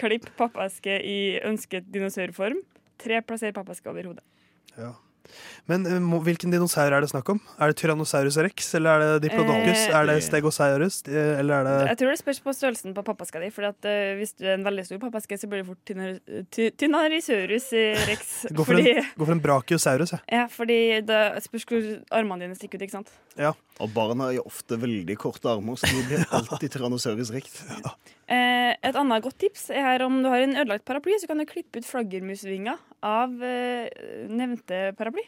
klipp pappeske i ønsket dinosaurform. Tre plasser pappeske over hodet. Ja. Men eh, må, hvilken dinosaur er det snakk om? Er det Tyrannosaurus rex, eller er det Diplodocus? Eh, er det Stegosaurus, eh, eller er det Jeg tror det spørs på størrelsen på pappeska di. For at, uh, hvis du er en veldig stor pappeske, så blir det fort Tynarisaurus ty- rex. Gå for, fordi, en, gå for en Brachiosaurus, jeg. ja, fordi det spørs hvor armene dine stikker ut, ikke sant? Ja. Og barn har jo ofte veldig korte armer, så de blir alltid Tyrannosaurus rex. Eh, et annet godt tips er her om du har en ødelagt paraply, så kan du klippe ut flaggermusvinger av eh, nevnte paraply.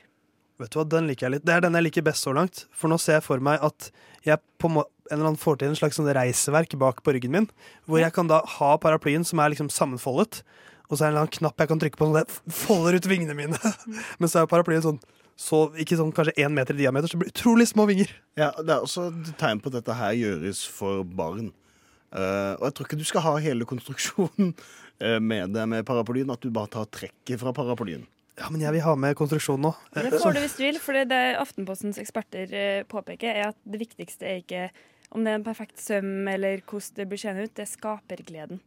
Vet du hva, den liker jeg litt. Det er den jeg liker best så langt. For nå ser jeg for meg at jeg på en må- en eller annen får til en slags sånn reiseverk bak på ryggen min, hvor jeg kan da ha paraplyen som er liksom sammenfoldet, og så er det en eller annen knapp jeg kan trykke på, sånn at jeg folder ut vingene mine. Men så er paraplyen sånn så, ikke sånn kanskje én meter i diameter, så det blir utrolig små vinger. Ja, Det er også et tegn på at dette her gjøres for barn. Uh, og jeg tror ikke du skal ha hele konstruksjonen eh, med deg med paraplyen, at du bare tar trekket fra paraplyen. Ja, men jeg vil ha med konstruksjonen nå. Det får du hvis du vil, for det Aftenpostens eksperter eh, påpeker, er at det viktigste er ikke om det er en perfekt søm eller hvordan det blir seende ut, det er skapergleden.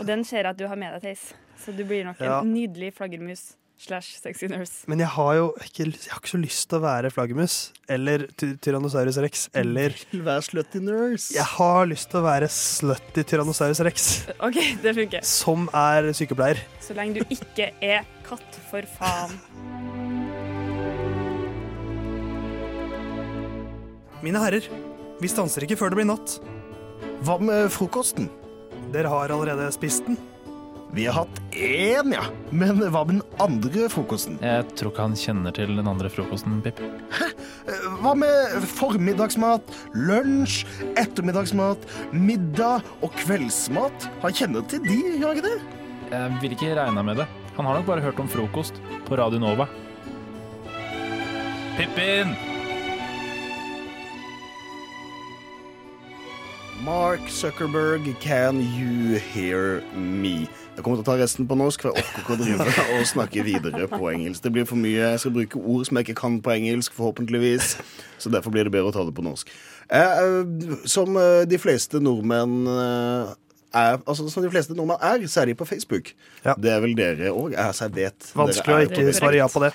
Og den ser jeg at du har med deg, Theis. Så du blir nok Ja. en nydelig flaggermus slash sexy nurse. Men jeg har jo ikke, jeg har ikke så lyst til å være flaggermus eller ty Tyrannosaurus rex eller Vær slutty nurse. Jeg har lyst til å være slutty Tyrannosaurus rex, OK, det funker. som er sykepleier. Så lenge du ikke er katt, for faen. Mine herrer, vi stanser ikke før det blir natt. Hva med frokosten? Dere har allerede spist den. Vi har hatt én, ja. Men hva med den andre frokosten? Jeg tror ikke han kjenner til den andre frokosten, Pip. Hæ? Hva med formiddagsmat, lunsj, ettermiddagsmat, middag og kveldsmat? Han kjenner til de, gjør han ikke det? Jeg vil ikke regne med det. Han har nok bare hørt om frokost på Radio Nova. Pippin! Mark Zuckerberg, can you hear me? Jeg kommer til å ta resten på norsk, for jeg orker ikke å drive og snakke videre på engelsk. Det blir for mye. Jeg skal bruke ord som jeg ikke kan på engelsk, forhåpentligvis. Så derfor blir det bedre å ta det på norsk. Eh, eh, som eh, de fleste nordmenn er, altså som de fleste nordmenn er, så er de på Facebook. Det er vel dere òg? Altså, jeg vet. Vanskelig å ikke svare ja på det.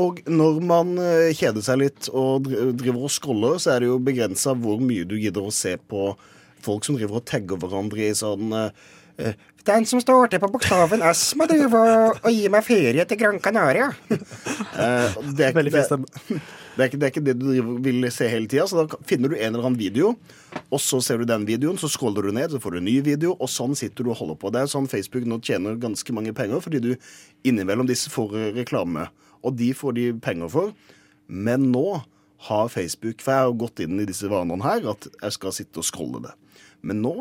Og når man kjeder seg litt og driver og scroller, så er det jo begrensa hvor mye du gidder å se på folk som driver og tagger hverandre i sånn Den som starter på bokstaven S, må drive og, og gi meg ferie til Gran Canaria. Eh, det, er, Veldig det, fin det, er ikke, det er ikke det du vil se hele tida. Så da finner du en eller annen video, og så ser du den videoen, så scroller du ned, så får du en ny video, og sånn sitter du og holder på. Det er sånn Facebook nå tjener ganske mange penger, fordi du innimellom disse får reklame. Og de får de penger for. Men nå har Facebook For jeg har gått inn i disse vanene her, at jeg skal sitte og scrolle det. Men nå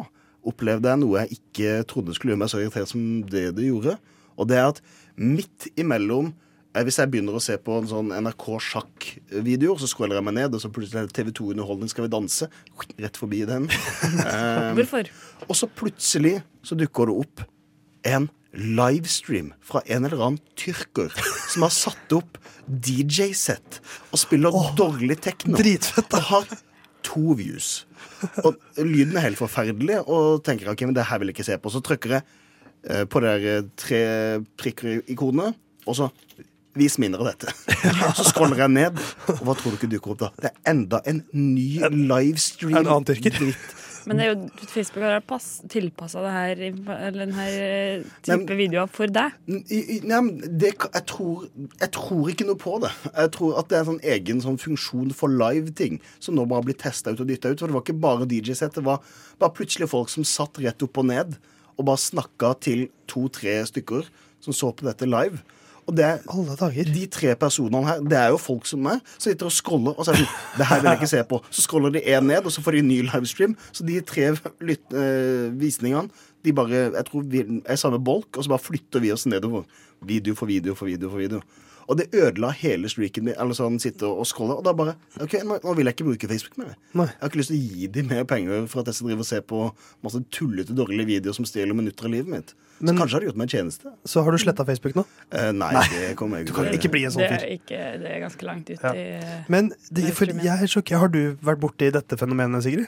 opplevde jeg noe jeg ikke trodde skulle gjøre meg så irritert som det det gjorde. Og det er at midt imellom eh, hvis jeg begynner å se på en sånn NRK sjakk-video, så scroller jeg meg ned, og så plutselig er det TV2 Underholdning Skal vi danse. Rett forbi den. Um, Hvorfor? Og så plutselig så dukker det opp en livestream fra en eller annen tyrker som har satt opp DJ-sett og spiller dårlig tekno. Dritfett, Og har to views. Og lyden er helt forferdelig, og tenker ok, men det her vil jeg ikke se på. Så trykker jeg eh, på der eh, tre prikker-ikonet, og så Vis mindre av dette. Så scroller jeg ned, og hva tror du ikke dukker opp da? Det er enda en ny livestream. En annen tyrker. Dritt. Men det er jo, Facebook har tilpassa det her, eller den her eh, type Men- videoer for deg. Nei, men det, jeg, tror, jeg tror ikke noe på det. Jeg tror at det er en sånn egen sånn funksjon for live-ting som nå bare blir testa ut og dytta ut. For det var ikke bare DJ-sett, det var bare plutselig folk som satt rett opp og ned og bare snakka til to-tre stykker som så på dette live. Og det er, De tre personene her, det er jo folk som meg, som sitter og scroller. Og så er sånn Det her vil jeg ikke se på. Så scroller de én ned, og så får de en ny livestream. Så de tre lyt, øh, visningene de bare, jeg tror vi er samme bolk, og så bare flytter vi oss nedover. Video for video for video for video. Og det ødela hele streaken min. Eller sånn, sitte og scrolle. Og da bare OK, nå, nå vil jeg ikke bruke Facebook mer. Jeg har ikke lyst til å gi dem mer penger for at jeg skal drive og se på masse tullete, dårlige videoer som stjeler minutter av livet mitt. Men- så kanskje har du gjort meg en tjeneste. Så har du sletta Facebook nå? Uh, nei, Nei. det kommer jeg Du kan ikke bli en sånn Det fyr. er, ikke, det er ganske langt ut Ja. i Men det, for jeg er sjokkert. Har du vært borti dette fenomenet, Sigrid?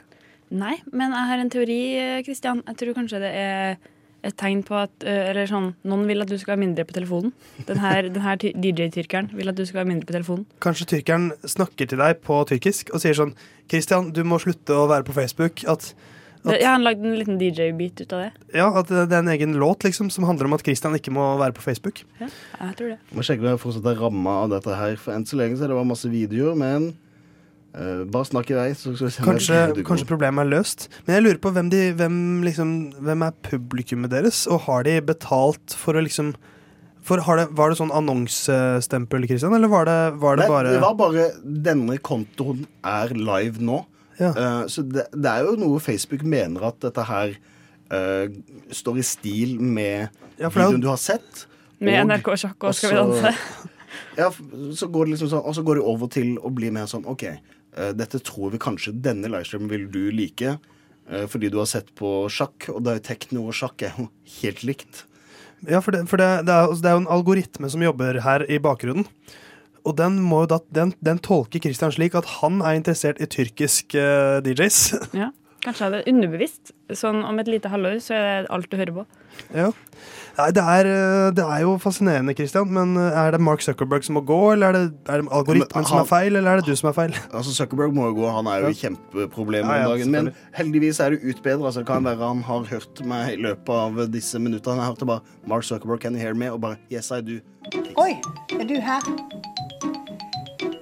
Nei, men jeg har en teori, Kristian. Jeg tror kanskje det er et tegn på at eh, Eller sånn, noen vil at du skal være mindre på telefonen. Den her, den her DJ-tyrkeren vil at du skal være mindre på telefonen. Kanskje tyrkeren snakker til deg på tyrkisk og sier sånn Kristian, du må slutte å være på Facebook. At, Det, ja, Han lagde en liten DJ-bit ut av det. ja, at det er en egen låt liksom som handler om at Christian ikke må være på Facebook. Ja, jeg tror det. Må sjekke om jeg fortsatt er ramma av dette her. For enn så lenge så er det bare masse videoer, men uh, bare snakk i vei. Så skal vi Kanskje, kanskje problemet er løst. Men jeg lurer på hvem, de, hvem, liksom, hvem er publikummet deres, og har de betalt for å liksom for har det, Var det sånn annonsestempel, Christian, eller var det, var det Nei, bare det var bare denne kontoen er live nå. Eh, så det, det er jo noe Facebook mener at dette her uh, står i stil med Ja, videoen du har sett. Med og- NRK Sjakk og Skal vi danse. Ja, så går det liksom sånn, og så går det over til å bli mer sånn OK, uh, dette tror vi kanskje denne livestreamen vil du like. fordi du har sett på sjakk, og det er jo tekno og sjakk er jo helt likt. Ja, for, det, for det, det, er, det er jo en algoritme som jobber her i bakgrunnen. Og den, da, den, den tolker Christian slik at han er interessert i tyrkisk uh, DJs. Ja, kanskje er det underbevisst. Sånn om et lite halvår så er det alt du hører på. ja. Nei, det er, eh, det er jo fascinerende, Christian, men eh, er det Mark Zuckerberg som må gå, eller er det, er det algoritmen Men som er feil, eller er det du som er feil? Altså Zuckerberg må jo gå, han er jo i kjempeproblemer Ja, ja, om dagen. Men heldigvis er det utbedra, så det kan være han har hørt meg i løpet av disse minuttene. Jeg hørte bare 'Mark Zuckerberg, can you hear me?' og bare 'Yes, I do'. Oi, er du her?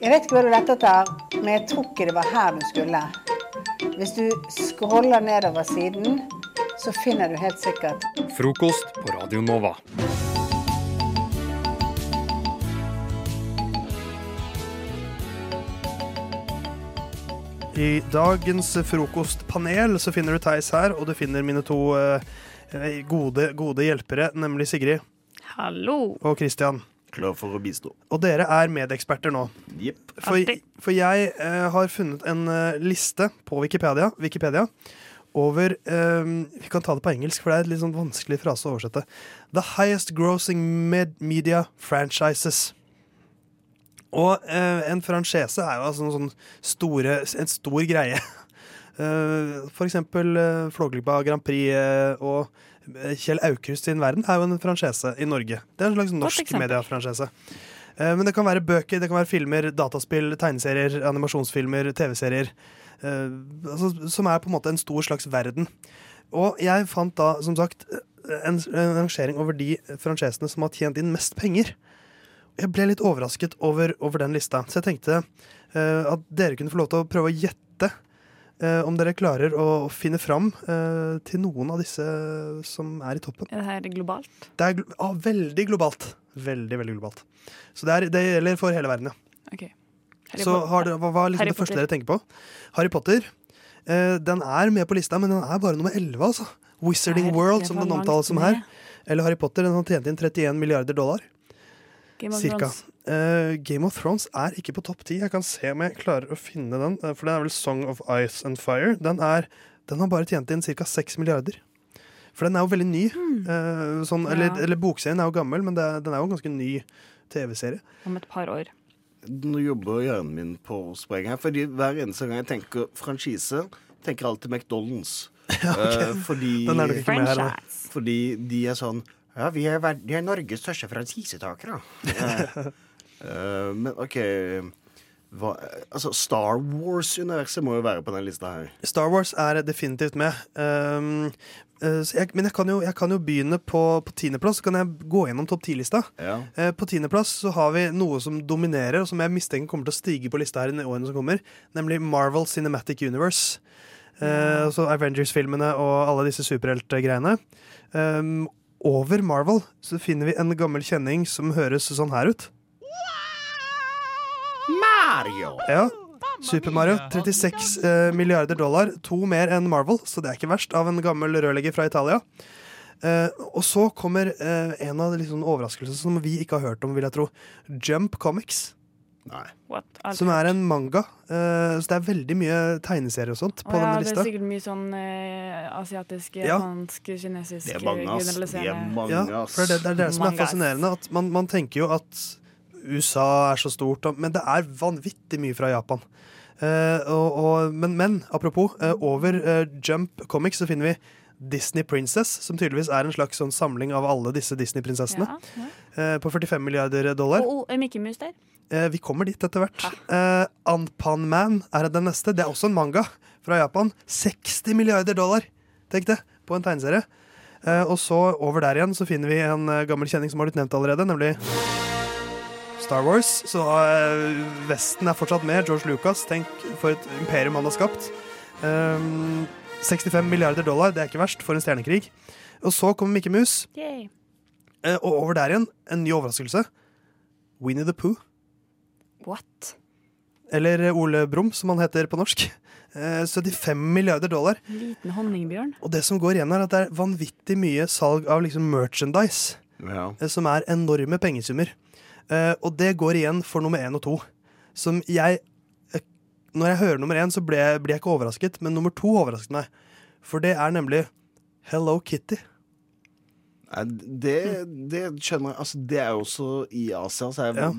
Jeg vet ikke hva du lette etter, men jeg tror ikke det var her du skulle. Hvis du scroller nedover siden, så finner du helt sikkert Frokost på Radio Nova. I dagens frokostpanel så finner du Theis her, og du finner mine to eh, gode, gode hjelpere, nemlig Sigrid Hallo. og Christian. Klar for å bistå. Og dere er medeksperter nå. Yep. For, for jeg eh, har funnet en eh, liste på Wikipedia, Wikipedia over eh, Vi kan ta det på engelsk, for det er et litt sånn vanskelig frase å oversette. The highest grossing med media franchises. Og eh, en franchise er jo altså en sånn store, en stor greie. Eh, for eksempel uh, Flåklypa Grand Prix eh, og eh, Kjell Aukrust sin verden er jo en franchise i Norge. Det er en slags norsk mediefranchise. Eh, men det kan være bøker, det kan være filmer, dataspill, tegneserier, animasjonsfilmer, TV-serier. eh, altså, som er på en måte en stor slags verden. Og jeg fant da, som sagt, en, rangering over de franchisene som har tjent inn mest penger. Jeg ble litt overrasket over, over den lista, så jeg tenkte eh, at dere kunne få lov til å prøve å gjette om dere klarer å finne fram eh, til noen av disse som er i toppen. Er det her globalt? Det er glo ah, veldig globalt. Veldig, veldig globalt. Så det, er, det gjelder for hele verden, ja. Ok. Så har dere, hva hva er liksom det første dere tenker på? Harry Potter. Eh, den er med på lista, men den er bare nummer 11, altså. Wizarding World, som den omtales som her. Eller Harry Potter. Den har tjent inn 31 milliarder dollar. Game of Cirka. Thrones. Uh, Game of Thrones er ikke på topp ti. Jeg kan se om jeg klarer å finne den. eh, For den er vel Song of Ice and Fire. Den, er, den har bare tjent inn ca. 6 milliarder. For den er jo veldig ny. Eh, sånn, eller, Hmm. Ja. eller bokserien er jo gammel, men det, den er jo en ganske ny TV-serie. Om et par år. Nå jobber hjernen min på spreng her, fordi hver eneste gang jeg tenker franchise, tenker jeg alltid McDonald's. Eh, fordi, Den er nok ikke med her, da. Fordi de er sånn Ja, vi er, vi er Norges største franchisetakere. Eh, men OK hva, Altså, Star Wars-universet må jo være på den lista her. Star Wars er definitivt med. Um, uh, så jeg, men jeg kan, jo, jeg kan jo begynne på, på tiendeplass. Så kan jeg gå gjennom topp ti-lista. Ja. Uh, på tiendeplass så har vi noe som dominerer, og som jeg mistenker kommer til å stige på lista her i årene som kommer, nemlig Marvel Cinematic Universe. Eh, altså Avengers-filmene og alle disse superheltgreiene. Um, over Marvel så finner vi en gammel kjenning som høres sånn her ut. Mario! Ja. Super Mario. 36 eh, milliarder dollar. To mer enn Marvel, så det er ikke verst, av en gammel rørlegger fra Italia. Eh, og så kommer eh, en av de liksom overraskelsene som vi ikke har hørt om, vil jeg tro. Jump Comics. Nei. What? Som er en manga. Uh, så det er veldig mye tegneserier og sånt på oh, ja, denne det er sikkert mye sånn uh, asiatisk, Ja. japansk, kinesisk Det er mange, ass. Det er mange, Ja, ass. for det, det er det som er fascinerende. At man, man tenker jo at USA er så stort, men det er vanvittig mye fra Japan. Uh, og, og, men, men apropos, eh, over eh, Jump Comics så finner vi Disney Princess, som tydeligvis er en slags sånn samling av alle disse Disney-prinsessene, Ja, ja. eh, på 45 milliarder dollar. Og og Mickey Mus der? Eh, vi kommer dit etter hvert. Eh, Anpan Man er den neste. Det er også en manga fra Japan. 60 milliarder dollar, tenk det, på en tegneserie. Og så over der igjen så finner vi en gammel kjenning som har blitt nevnt allerede, nemlig Star Wars. Så Vesten er fortsatt med. George Lucas, tenk for et imperium han har skapt. Um, 65 milliarder dollar, det er ikke verst for en stjernekrig. Og så kommer Mikke Mus. Yay. Eh, og over der igjen, en ny overraskelse. Winnie the Pooh. What? Eller eh, Ole Brumm, som han heter på norsk. Eh, 75 milliarder dollar. Liten honningbjørn. Og det som går igjen, er at det er vanvittig mye salg av liksom merchandise. eh, Som er enorme pengesummer. Eh, og det går igjen for nummer én og to. Som jeg eh, Når jeg hører nummer én, så blir jeg, jeg ikke overrasket, men nummer to overrasket meg. For det er nemlig Hello Kitty. Nei, Det, det skjønner jeg. Altså, det er jo også i Asia, så er det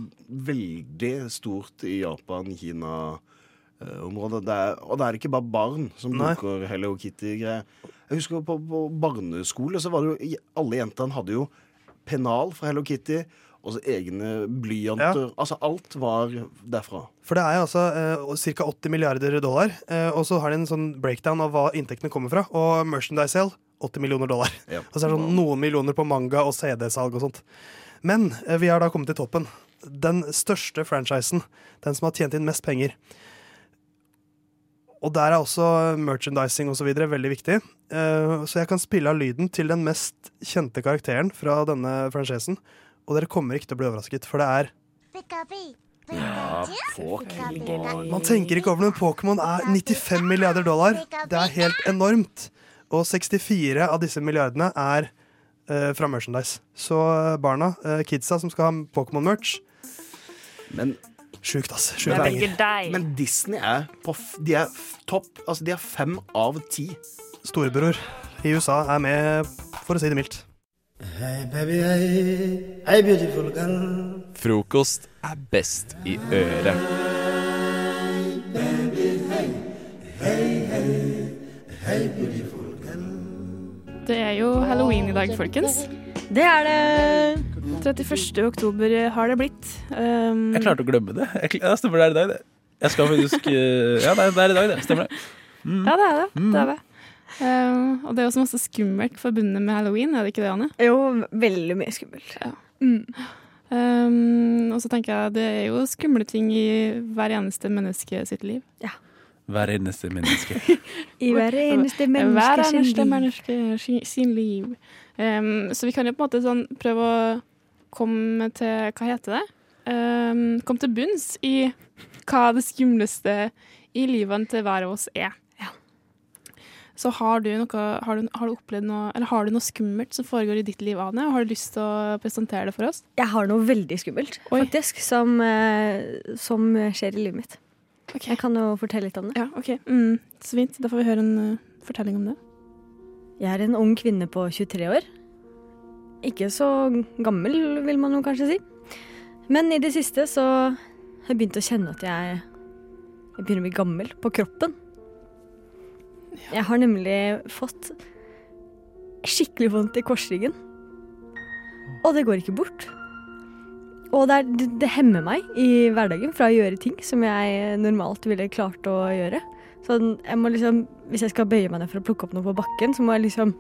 veldig stort i Japan, Kina-området. Det er, og det er ikke bare barn som Nei. bruker Hello Kitty-greier. Jeg husker på, på barneskole så var det jo Alle jentene hadde jo pennal fra Hello Kitty. Og så egne blyanter. Altså alt var derfra. For det er jo altså eh, ca. 80 milliarder dollar. Eh, og så har de en sånn breakdown av hva inntektene kommer fra. Og merchandise sale 80 millioner dollar. Og så er det sånn noen millioner på manga og CD-salg og sånt. Men eh, vi har da kommet til toppen. Den største franchisen. Den som har tjent inn mest penger. Og der er også merchandising og så videre veldig viktig. Eh, så jeg kan spille av lyden til den mest kjente karakteren fra denne franchisen. Og dere kommer ikke til å bli overrasket, for det er Ja, Pokémon. Man tenker ikke over det, men Pokémon er 95 milliarder dollar. Det er helt enormt. Og 64 av disse milliardene er uh, fra merchandise. Så eh, barna, uh, kidsa som skal ha Pokémon-merch Men Sjukt, ass. Sjukt penger. Men Disney er på f De er f topp. Altså, de er fem av ti. Storebror i USA er med, for å si det mildt. Hey baby, hei. Hei, beautiful girl. Frokost er best i øret. Hey beautiful girl. Det er jo halloween i dag, folkens. Det er det. 31. oktober har det blitt. Um, Jeg klarte å glemme det. Jeg, kl- ja, stemmer det er i dag, det. Jeg skal faktisk eh, Ja, det er, det er i dag, det. Stemmer det. Mm. Ja, det er det. Mm. det, er det. Um, og det er også masse skummelt forbundet med halloween, er det ikke det, Anne? Jo, veldig mye skummelt. Ja. Um, og så tenker jeg det er jo skumle ting i hver eneste menneske sitt liv. Ja. Hver eneste menneske. I hver eneste menneske sin eneste liv. menneske si- sin liv. Um, så vi kan jo på en måte sånn prøve å komme til Hva heter det? Um, komme til bunns i hva det skumleste i livene til hver av oss er. Så har du, noe, har, du, har du opplevd noe Eller har du noe skummelt som foregår i ditt liv, Ane? Har du lyst til å presentere det for oss? Jeg har noe veldig skummelt, faktisk, som, eh, som skjer i livet mitt. Jeg kan jo fortelle litt om det. Ja, ok. Mm, så fint. Da får vi høre en uh, fortelling om det. Jeg er en ung kvinne på 23 år. Ikke så gammel, vil man jo kanskje si. Men i det siste så har jeg begynt å kjenne at jeg, jeg begynner å bli gammel på kroppen. Jeg har nemlig fått skikkelig vondt i korsryggen. Og det går ikke bort. Og det, er, det, det hemmer meg i hverdagen fra å gjøre ting som jeg normalt ville klart å gjøre. Så jeg må liksom, Hvis jeg skal bøye meg ned for å plukke opp noe på bakken, så må jeg liksom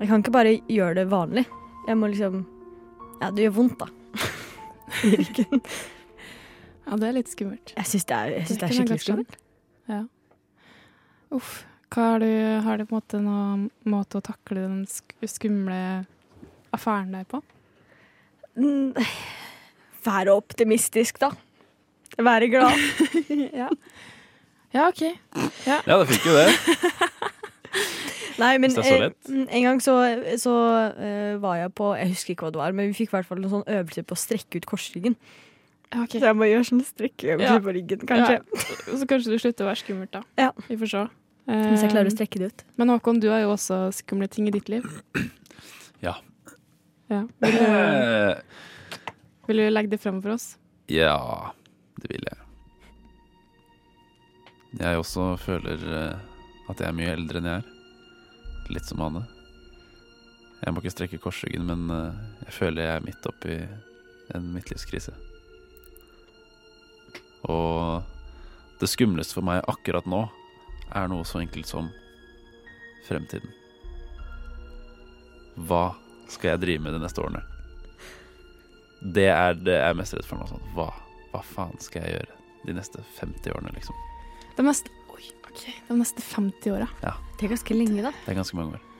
Jeg kan ikke bare gjøre det vanlig. Jeg må liksom Ja, det gjør vondt, da. I ryggen. Ja, det er litt skummelt. Jeg syns det, synes det er skikkelig skummelt. Ja. Uff. Hva har du, har du på en måte noen måte å takle den skumle affæren der på? Mm, Være optimistisk, da. Være glad. ja. ja, OK. Ja. Ja, det fikk jo det. Nei, men så eh, mm, en gang så, så uh, var jeg på Jeg husker ikke hva det var, men vi fikk i hvert fall en sånn øvelse på å strekke ut korsryggen. Så jeg må gjøre sånn strekkeøvelse Ja. på ryggen, kanskje. Ja. Så kanskje du slutter å være skummelt, da. Ja. Vi får se. Hvis jeg klarer å Eh, strekke det ut. Men Håkon, du har jo også skumle ting i ditt liv. Ja. Ja. Vil, du, vil du legge det frem for oss? Ja, det vil jeg. Jeg også føler eh, at jeg er mye eldre enn jeg er. litt som Anne. Jeg må ikke strekke korsryggen, men eh, jeg føler jeg er midt oppi en midtlivskrise. Og det skumleste for meg akkurat nå er noe så enkelt som fremtiden. Hva skal jeg drive med de neste årene? Det er det jeg er mest redd for nå. Sånn. Hva, hva faen skal jeg gjøre de neste 50 årene, liksom? De neste, oi, okay. de neste 50 åra. Ja, Det er ganske lenge, da. det er ganske mange år.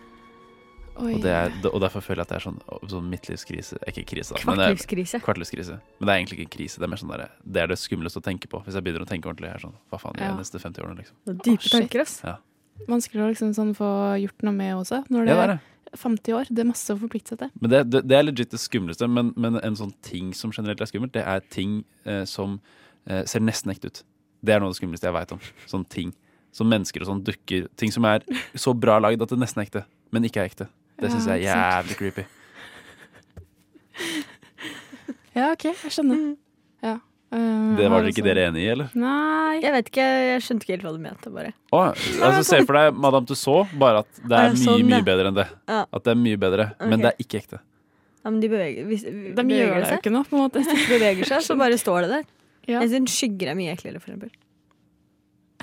Oi. Og, det er, og derfor føler jeg at det er sånn, sånn midtlivskrise Ikke krise, da. men Kvartlivskrise. Kvartlivskrise. Men det er egentlig ikke en krise. Det er mer sånn der, det er det skumleste å tenke på. Hvis jeg begynner å tenke ordentlig. Er sånn, Hva faen gjør jeg Ja. neste 50 årene, liksom? Det er dype Å, tanker, ass. Ja. Vanskelig å liksom sånn få gjort noe med også. Når det Ja, det er det. 50 år. Det er masse å forplikte seg til. Men det, det, det er legit det skumleste. Men, men en sånn ting som generelt er skummelt, det er ting eh, som eh, ser nesten ekte ut. Det er noe av det skumleste jeg veit om. Sånne ting. Som mennesker og sånn dukker. Ting som er så bra lagd at det nesten er ekte, men ikke er ekte. Det syns jeg er jævlig creepy. Ja, OK, jeg skjønner. Ja. Uh, Det var dere ikke dere enig i, eller? Nei. Jeg vet ikke, jeg skjønte ikke helt hva du mente, bare. Oh, altså Se for deg Madame Tussauds, bare at det er ja, mye, sånn, mye bedre enn det. Ja. At det er mye bedre, okay. men det er ikke ekte. Ja, men de beveger, hvis, De beveger gjør det seg. ikke noe, på en måte. Hvis de beveger seg, så bare står det der. Ja. Jeg synes skygger er mye eklere, for eksempel.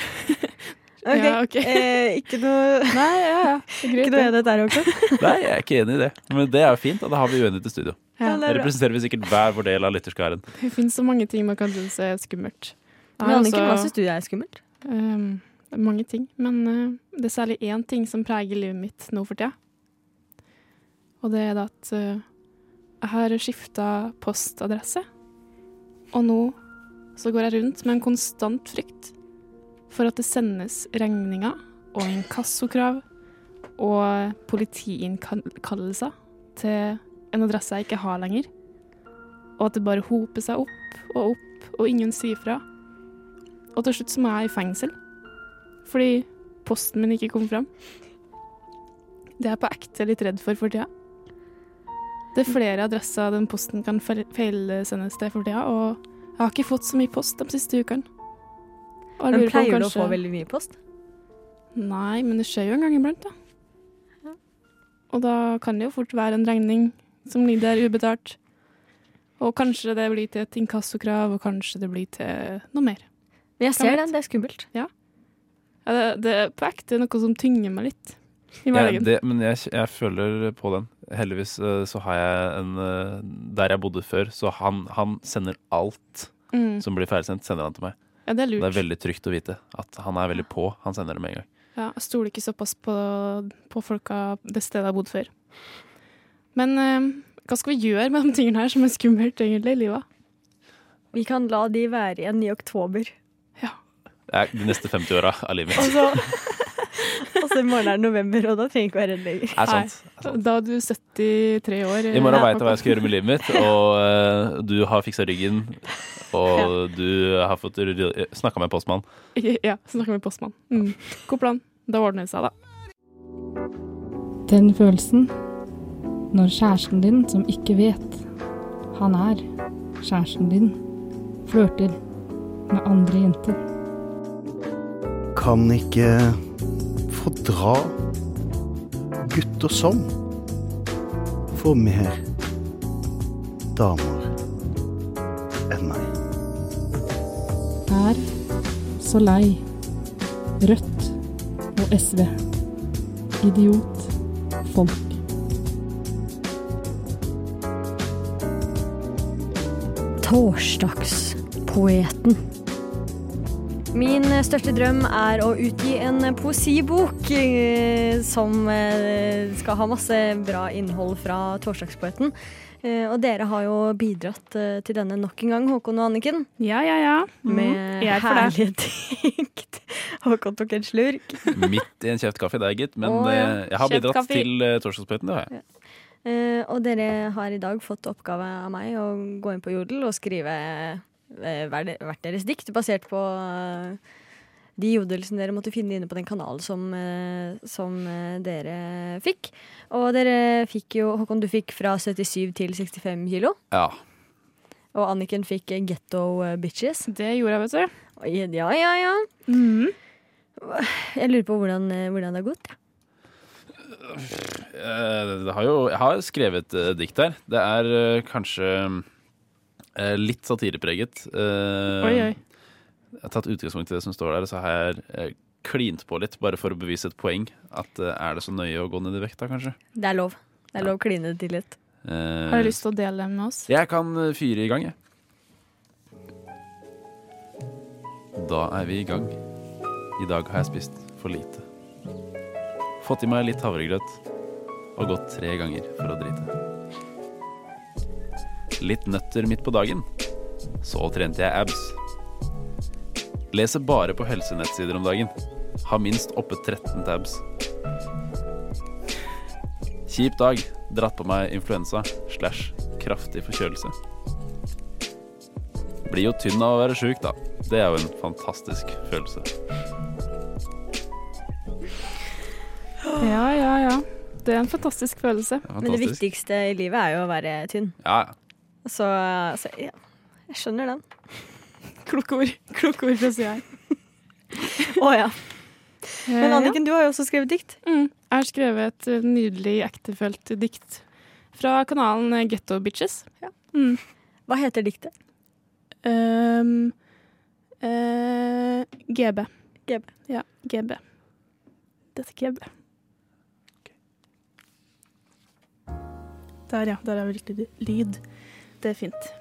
Ja, okay. eh, ikke noe Nei, ja, ja. Er greit, Ikke noe enighet der, Håkon. Nei, jeg er ikke enig i det. Men det er jo fint, og da har vi uenighet i studio. Ja, det er. Representerer vi sikkert hver vår del av lytterskaren. Det finnes så mange ting man kan synes er skummelt. Men Anniken, hva også- syns du er skummelt? Um, det er mange ting, men uh, det er særlig én ting som preger livet mitt nå for tida. Og det er det at uh, jeg har skifta postadresse. Og nå så går jeg rundt med en konstant frykt for at det sendes regninger og inkassokrav og politiinnkallelser til en adresse jeg ikke har lenger. Og at det bare hoper seg opp og opp, og ingen sier fra. Og til slutt så må jeg i fengsel. Fordi posten min ikke kom fram. Det er jeg på ekte litt redd for for tida. Det er flere adresser den posten kan feil- feilsendes til for tida, og jeg har ikke fått så mye post de siste ukene. Men pleier du å få veldig mye post? Nei, men det skjer jo en gang iblant, da. Og da kan det jo fort være en regning som ligger der ubetalt. Og kanskje det blir til et inkassokrav, og kanskje det blir til noe mer. Men jeg ser den, det er skummelt. Ja. ja det, det er på ekte noe som tynger meg litt i Ja, det, men jeg, jeg føler på den. Heldigvis eh, så har jeg en eh, Der jeg bodde før, så han, han sender alt Mm. som blir ferdigsendt, sender han til meg. Ja, det er lurt. Det er veldig trygt å vite at han er veldig på. Han sender det med en gang. Ja, jeg stoler ikke såpass på, på folka det stedet jeg har bodd før. Men eh, hva skal vi gjøre med de tingene her som er skummelt egentlig i livet? Vi kan la de være igjen i oktober. Det er de neste 50 åra av livet Og mitt. så, og så i morgen er det november, og da trenger jeg ikke være redd lenger. Er sant. Nei, Da er du 73 år. I morgen Ja, veit jeg hva jeg skal gjøre med livet mitt, og uh, du har fiksa ryggen, og du har fått snakka med postmann. Ja, snakka med postmann. Mm. God plan. Da ordner det seg, da. Den følelsen når kjæresten din, som ikke vet han er kjæresten din, flørter med andre jenter. Kan ikke fordra gutter som får mer damer enn meg. Er så lei Rødt og SV. Idiot. Folk. Torsdagspoeten. Min største drøm er å utgi en poesibok eh, som eh, skal ha masse bra innhold fra Torsdagspoeten. Eh, og dere har jo bidratt til denne nok en gang, Håkon og Anniken. Ja, ja, ja. Mhm. Med er herlige dikt. Håkon tok en slurk. Midt i en kjeft kaffe, der, er gitt. Men Å, ja. jeg har bidratt til Torsdagspoeten, det har jeg. Ja. og dere har i dag fått oppgave av meg å gå inn på Jodel og skrive hvert deres dikt, basert på eh, de jodelsene dere måtte finne inne på den kanalen som, eh, som eh, dere fikk. Og dere fikk jo Håkon, du fikk fra 77 til 65 kilo. Ja. Og Anniken fikk eh, Getto eh, Bitches. Det gjorde jeg, vet du. Ja, ja, ja. Mm. Jeg lurer på hvordan, eh, hvordan det har gått. ja. Eh, har jo, jeg har skrevet dikt her. Det er eh, kanskje eh, litt satirepreget. Eh, Oi, oi. Jeg har tatt utgangspunkt i det som står der, og så har jeg eh, klint på litt, bare for å bevise et poeng. At eh, er det så nøye å gå ned i vekta, kanskje? Det er lov. Det er lov å kline det til litt. Eh, Har du lyst til å dele dem med oss? Jeg kan eh, fyre i gang, jeg. Da er vi i gang. I dag har jeg spist for lite. Fått i meg litt havregrøt og gått tre ganger for å drite. Litt nøtter midt på dagen. Så trente jeg abs. Leser bare på helsenettsider om dagen. Har minst oppe 13 tabs. Kjip dag. Dratt på meg influensa slash kraftig forkjølelse. Blir jo tynn av å være sjuk, da. Det er jo en fantastisk følelse. Ja, ja, ja. Det er en fantastisk følelse. Men det viktigste i livet er jo å være tynn. Ja, ja. Så, så ja, jeg skjønner den. Kloke ord. Kloke ord fra sida her. Å ja. Eh, Men Anniken, du har jo også skrevet dikt. Mm. Jeg har skrevet et eh, nydelig ektefølt dikt fra kanalen eh, Getto Bitches. Mm. Hva heter diktet? Um, uh, GB. GB. Ja, GB. Dette GB. Der, ja. Der er vel riktig lyd. Det er fint.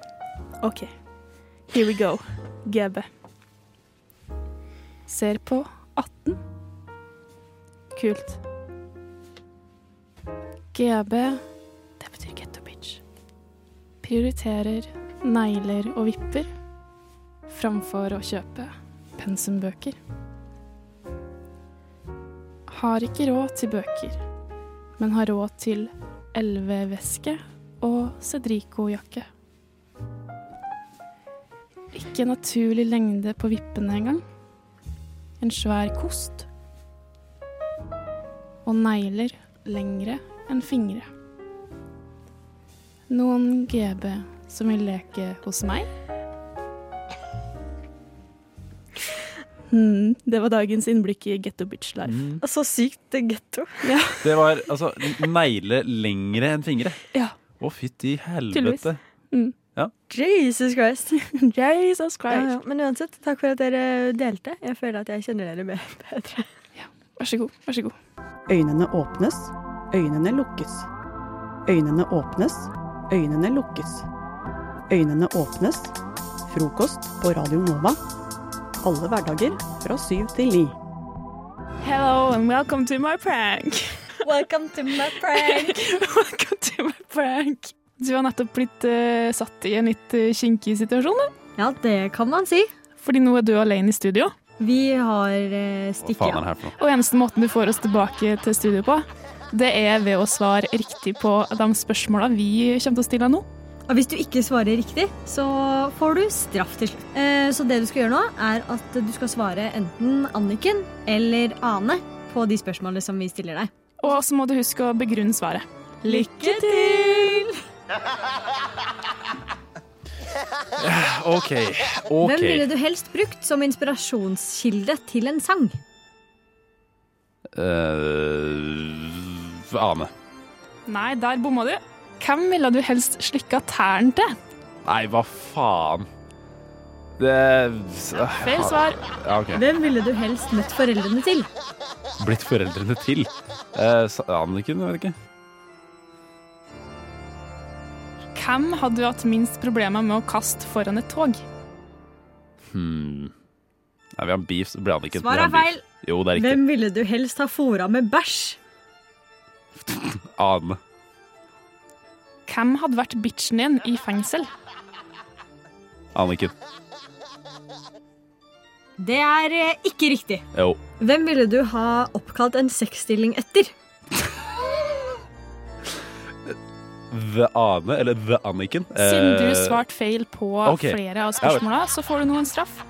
OK. Here we go. GB. Ser på 18. Kult. GB, det betyr getto bitch. Prioriterer negler og vipper framfor å kjøpe pensumbøker. Har ikke råd til bøker, men har råd til LV-veske og Cedrico-jakke. Ikke naturlig lengde på vippene engang. En svær kost. Og negler lengre enn fingre. Noen GB som vil leke hos meg? Mm, det var dagens innblikk i Getto Bitch Life. Mm. Så sykt getto. Ja. Det var altså negler lengre enn fingre. Ja. Å, fytti Tydeligvis. helvete. Mm. Ja. Jesus Christ. Jesus Christ. Ja, ja. Men uansett, takk for at dere delte. Jeg føler at jeg kjenner dere be- bedre. Vær så god. Vær så god. Øynene åpnes, øynene lukkes. Øynene åpnes, øynene lukkes. Øynene åpnes. Frokost på Radio Nova. Alle hverdager fra syv til ni. Hello and welcome to my prank. Welcome to my prank. welcome my prank. Du har nettopp blitt uh, satt i en litt uh, kinkig situasjon, da. Ja, det kan man si. Fordi nå er du alene i studio. Vi har uh, stikket noe? Og eneste måten du får oss tilbake til studio på, det er ved å svare riktig på de spørsmåla vi kommer til å stille deg nå. Og hvis du ikke svarer riktig, så får du straff til slutt. Eh, så det du skal gjøre nå, er at du skal svare enten Anniken eller Ane på de spørsmålene som vi stiller deg. Og så må du huske å begrunne svaret. Lykke til! OK. ok. Hvem ville du helst brukt som inspirasjonskilde til en sang? Uh, Ane. Nei, der bomma du. Hvem ville du helst slikka tærne til? Nei, hva faen? Det Feil svar. Ja, okay. Hvem ville du helst møtt foreldrene til? Blitt foreldrene til. Uh, Anniken, jeg vet ikke. Hvem hadde du hatt minst problemer med å kaste foran et tog? Hmm. Nei, vi har beef, så blir Anniken. Svar Vi er feil. Jo, det er riktig. Hvem ville du helst ha fora med bæsj? Ane. Hvem hadde vært bitchen din i fengsel? Anniken. Det er eh, ikke riktig. Jo. Hvem ville du ha oppkalt en sexstilling etter? The Ane, eller The Anniken. Siden du Eh, svarte feil på okay. flere av spørsmåla, så får du nå en straff.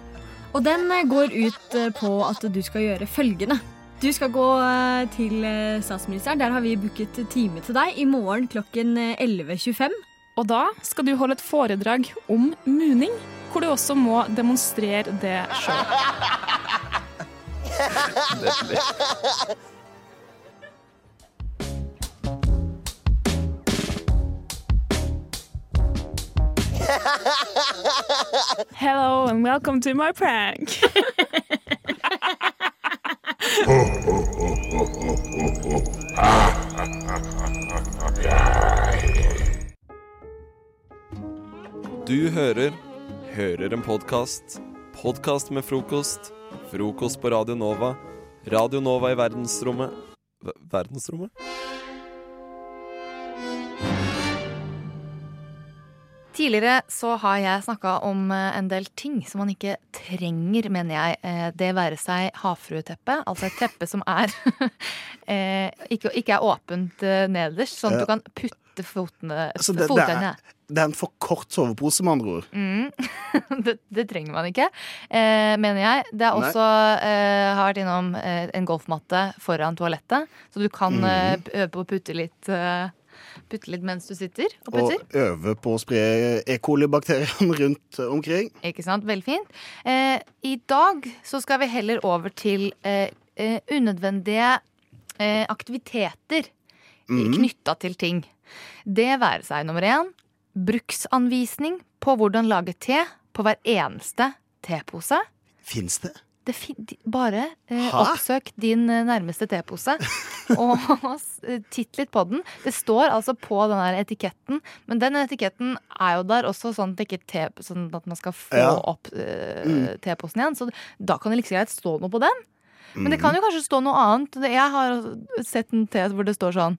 Og den eh, går ut eh, på at du skal gjøre følgende. Du skal gå eh, til eh, statsministeren. Der har vi booket time til deg i morgen klokken eh, 11.25. Og da skal du holde et foredrag om muning, hvor du også må demonstrere det sjøl. Hello and welcome to my prank. Du hører Hører en podkast. Podkast med frokost. Frokost på Radio Nova. Radio Nova i verdensrommet Ver- Verdensrommet? Tidligere så har jeg snakka om eh, en del ting som man ikke trenger, mener jeg. Eh, Det være seg havfrueteppe, altså et teppe som er eh, ikke, ikke er åpent nederst, sånn at du kan putte fotene, Så det, det, er, det er en for kort sovepose, med andre ord. Mm. det, det trenger man ikke, mener jeg. Det er også eh, har vært innom en golfmatte foran toalettet, så du kan eh, øve på å putte litt, putte litt mens du sitter og putter. Og øve på å spre E. coli-bakteriene rundt omkring. Ikke sant? Veldig fint. Eh, I dag så skal vi heller over til eh, eh, unødvendige eh, aktiviteter mm. knytta til ting. Det være seg nummer én bruksanvisning på hvordan lage te på hver eneste tepose. Fins det? Bare eh, oppsøk din eh, nærmeste tepose og eh, titt litt på den. Det står altså på den der etiketten, men den etiketten er jo der også sånn at, te, sånn at man skal få Ja. opp eh, Mm. teposen igjen. Så da kan det like greit stå noe på den. Men det kan jo kanskje stå noe annet. Jeg har sett en te hvor det står sånn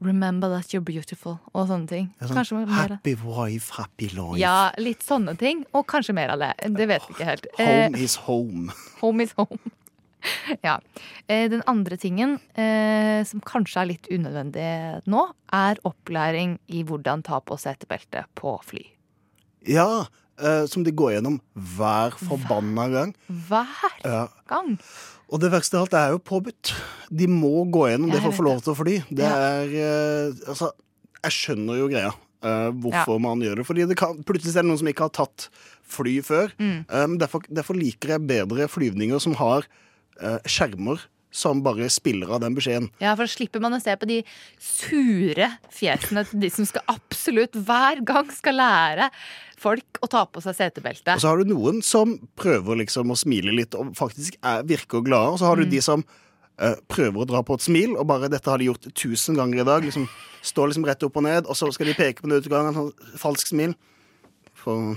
Remember that you're beautiful, og sånne ting. Er sånn, mer happy wife, happy life. Ja, litt sånne ting. Og kanskje mer av det. Det vet vi ikke helt. Eh, Home is home. Home is home. ja. Eh, Den andre tingen eh, som kanskje er litt unødvendig nå, er opplæring i hvordan ta på setebelte på fly. Ja, eh, som de går gjennom hver forbanna gang. Hver gang? Ja. Og det verste av alt det er jo påbudt. De må gå gjennom det for å få lov til å fly. Det er eh, Altså, jeg skjønner jo greia. eh, hvorfor man gjør det. Fordi det kan, plutselig er det noen som ikke har tatt fly før. Mm. Eh, men derfor, derfor liker jeg bedre flyvninger som har eh, skjermer som bare spiller av den beskjeden. Ja, for da slipper man å se på de sure fjesene til de som skal absolutt hver gang skal lære folk å ta på seg setebeltet. Og så har du noen som prøver liksom å smile litt og faktisk er, virker glade. Og så har du Mm. de som uh, prøver å dra på et smil, og bare dette har de gjort tusen ganger i dag. Liksom, står liksom rett opp og ned, og så skal de peke på nødutgangen. Sånn falsk smil. For,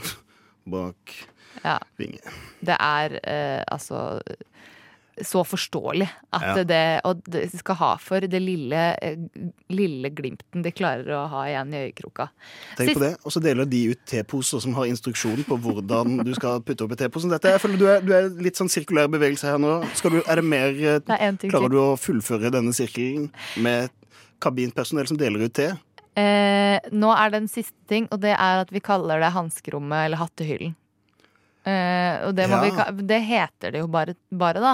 bak Ja. vinge. Det er uh, altså så forståelig at Ja. det Og det skal ha for det lille, eh, lille glimten de klarer å ha igjen i øyekroka. Tenk Sist- på det. Og så deler de ut teposer som har instruksjon på hvordan du skal putte opp i teposen. Dette, jeg føler du er, du er litt sånn sirkulær bevegelse her nå. Du, er det mer eh, ting Klarer du å fullføre denne sirkelen med kabinpersonell som deler ut te? Eh, nå er det en siste ting, og det er at vi kaller det hanskerommet eller hattehyllen. Eh, og det, må Ja. vi, det heter det jo bare, bare, da.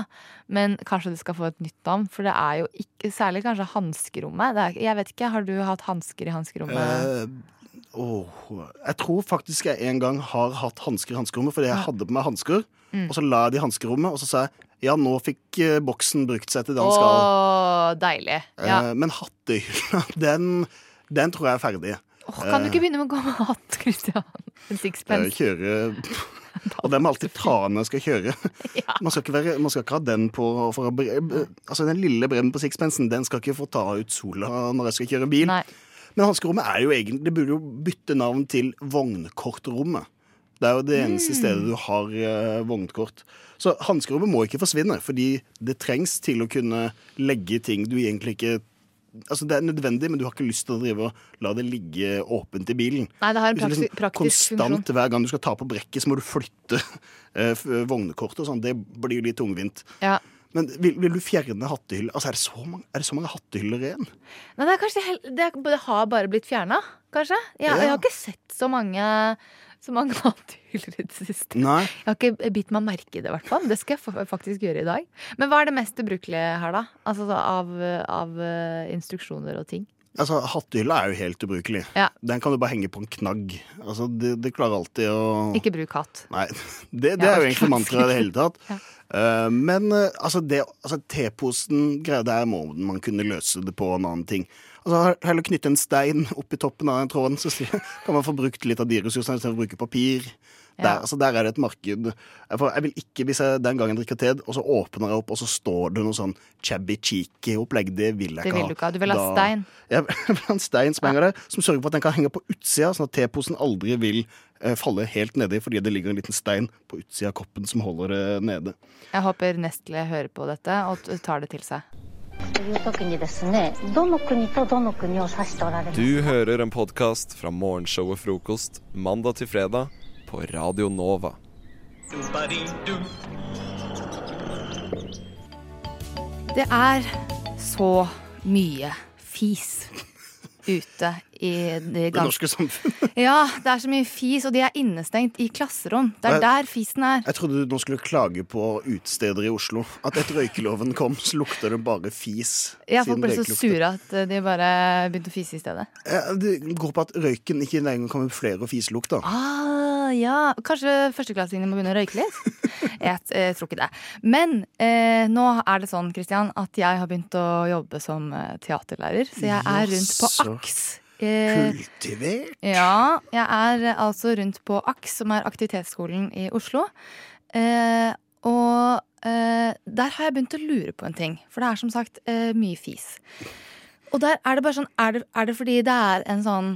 Men kanskje det skal få et nytt navn. For det er jo ikke Særlig kanskje hanskerommet. Det er- Jeg vet ikke, Har du hatt hansker i hanskerommet? Uh, oh, jeg tror faktisk jeg en gang har hatt hansker i hanskerommet, fordi jeg hadde på meg hansker. Mm. Og så la jeg det i hanskerommet, og så sa jeg ja, nå fikk eh, boksen brukt seg til det han skal. deilig. Ja. Men hattehylla, den, den tror jeg er ferdig. Åh, kan du ikke begynne med å gå med hatt, Christian? En sixpence. kjøre Og den må alltid ta når jeg skal kjøre. Man, skal ikke være, man skal ikke ha den på for å, bre- Altså Den lille brennen på sixpensen Den skal ikke få ta ut sola når jeg skal kjøre bil. Men hanskerommet er jo egentlig Det burde jo bytte navn til vognkortrommet. Det er jo det eneste Mm. stedet du har uh, vognkort. Så hanskerommet må ikke forsvinne, fordi det trengs til å kunne legge ting du egentlig ikke Altså Det er nødvendig, men du har ikke lyst til å drive og la det ligge åpent i bilen. Nei, det har en praktisk, liksom, praktisk, konstant funksjon. hver gang du skal ta på brekket, så må du flytte eh, vognekortet og sånn. Det blir jo litt tungvint. Ja. Men vil, vil du fjerne hattehyller? Altså, er det så mange, er det så mange hattehyller igjen? Nei, det, er kanskje det, er- det har bare blitt fjerna, kanskje. Jeg, Ja. jeg har ikke sett så mange så mange hatthyller i det siste. Nei. Jeg har ikke bitt meg merke i det, i hvert fall. Det skal jeg faktisk gjøre i dag. Men hva er det mest ubrukelige her, da? Altså av, av eh, instruksjoner og ting? Altså, Hattehylla er jo helt ubrukelig. Ja. Den kan du bare henge på en knagg. Altså, Det, det klarer alltid å Ikke bruk hatt. Nei, det, det er jo egentlig mantraet i det hele tatt. Ja. uh, men uh, altså, det, altså teposen greia der må man kunne løse det på en annen ting. Altså, Heller knytte en stein oppi toppen av den tråden, så kan man få brukt litt av de ressursene istedenfor å bruke papir. Der, altså der er det et marked. Jeg vil ikke, Hvis jeg den gangen drikker te, og så åpner jeg opp, og så står det noe sånn chabby cheeky-opplegg, det vil jeg det ikke vil ha. Du, ikke. du vil ha da, stein? Jeg vil ha en stein som henger der, som sørger for at den kan henge på utsida, sånn at teposen aldri vil eh, falle helt nedi fordi det ligger en liten stein på utsida av koppen som holder det nede. Jeg håper Nestle hører på dette og tar det til seg. Du hører en podkast fra morgenshow og Frokost mandag til fredag på Radio Nova. Det er så mye fis ute i det Det norske samfunn. Ja, det er så mye fis, og de er innestengt i klasserom. Det er jeg, der fisen er. Jeg trodde du nå skulle klage på utesteder i Oslo. At etter røykeloven kom, så lukter det bare fis. Ja, folk ble så sure at eh, de bare begynte å fise i stedet. Det går på at røyken ikke lenger kan flere fiselukt, da. Ah, ja. Kanskje førsteklassingene må begynne å røyke litt? Jeg jeg, tror ikke det. Men eh, nå er det sånn, Christian, at jeg har begynt å jobbe som eh, teaterlærer. Så jeg er rundt på AKS. Eh, Kultivert. Ja, jeg er altså rundt på AKS, som er aktivitetsskolen i Oslo. Eh, og eh, der har jeg begynt å lure på en ting, for det er som sagt eh, mye fis. Og der er det bare sånn, er det, er det fordi det er en sånn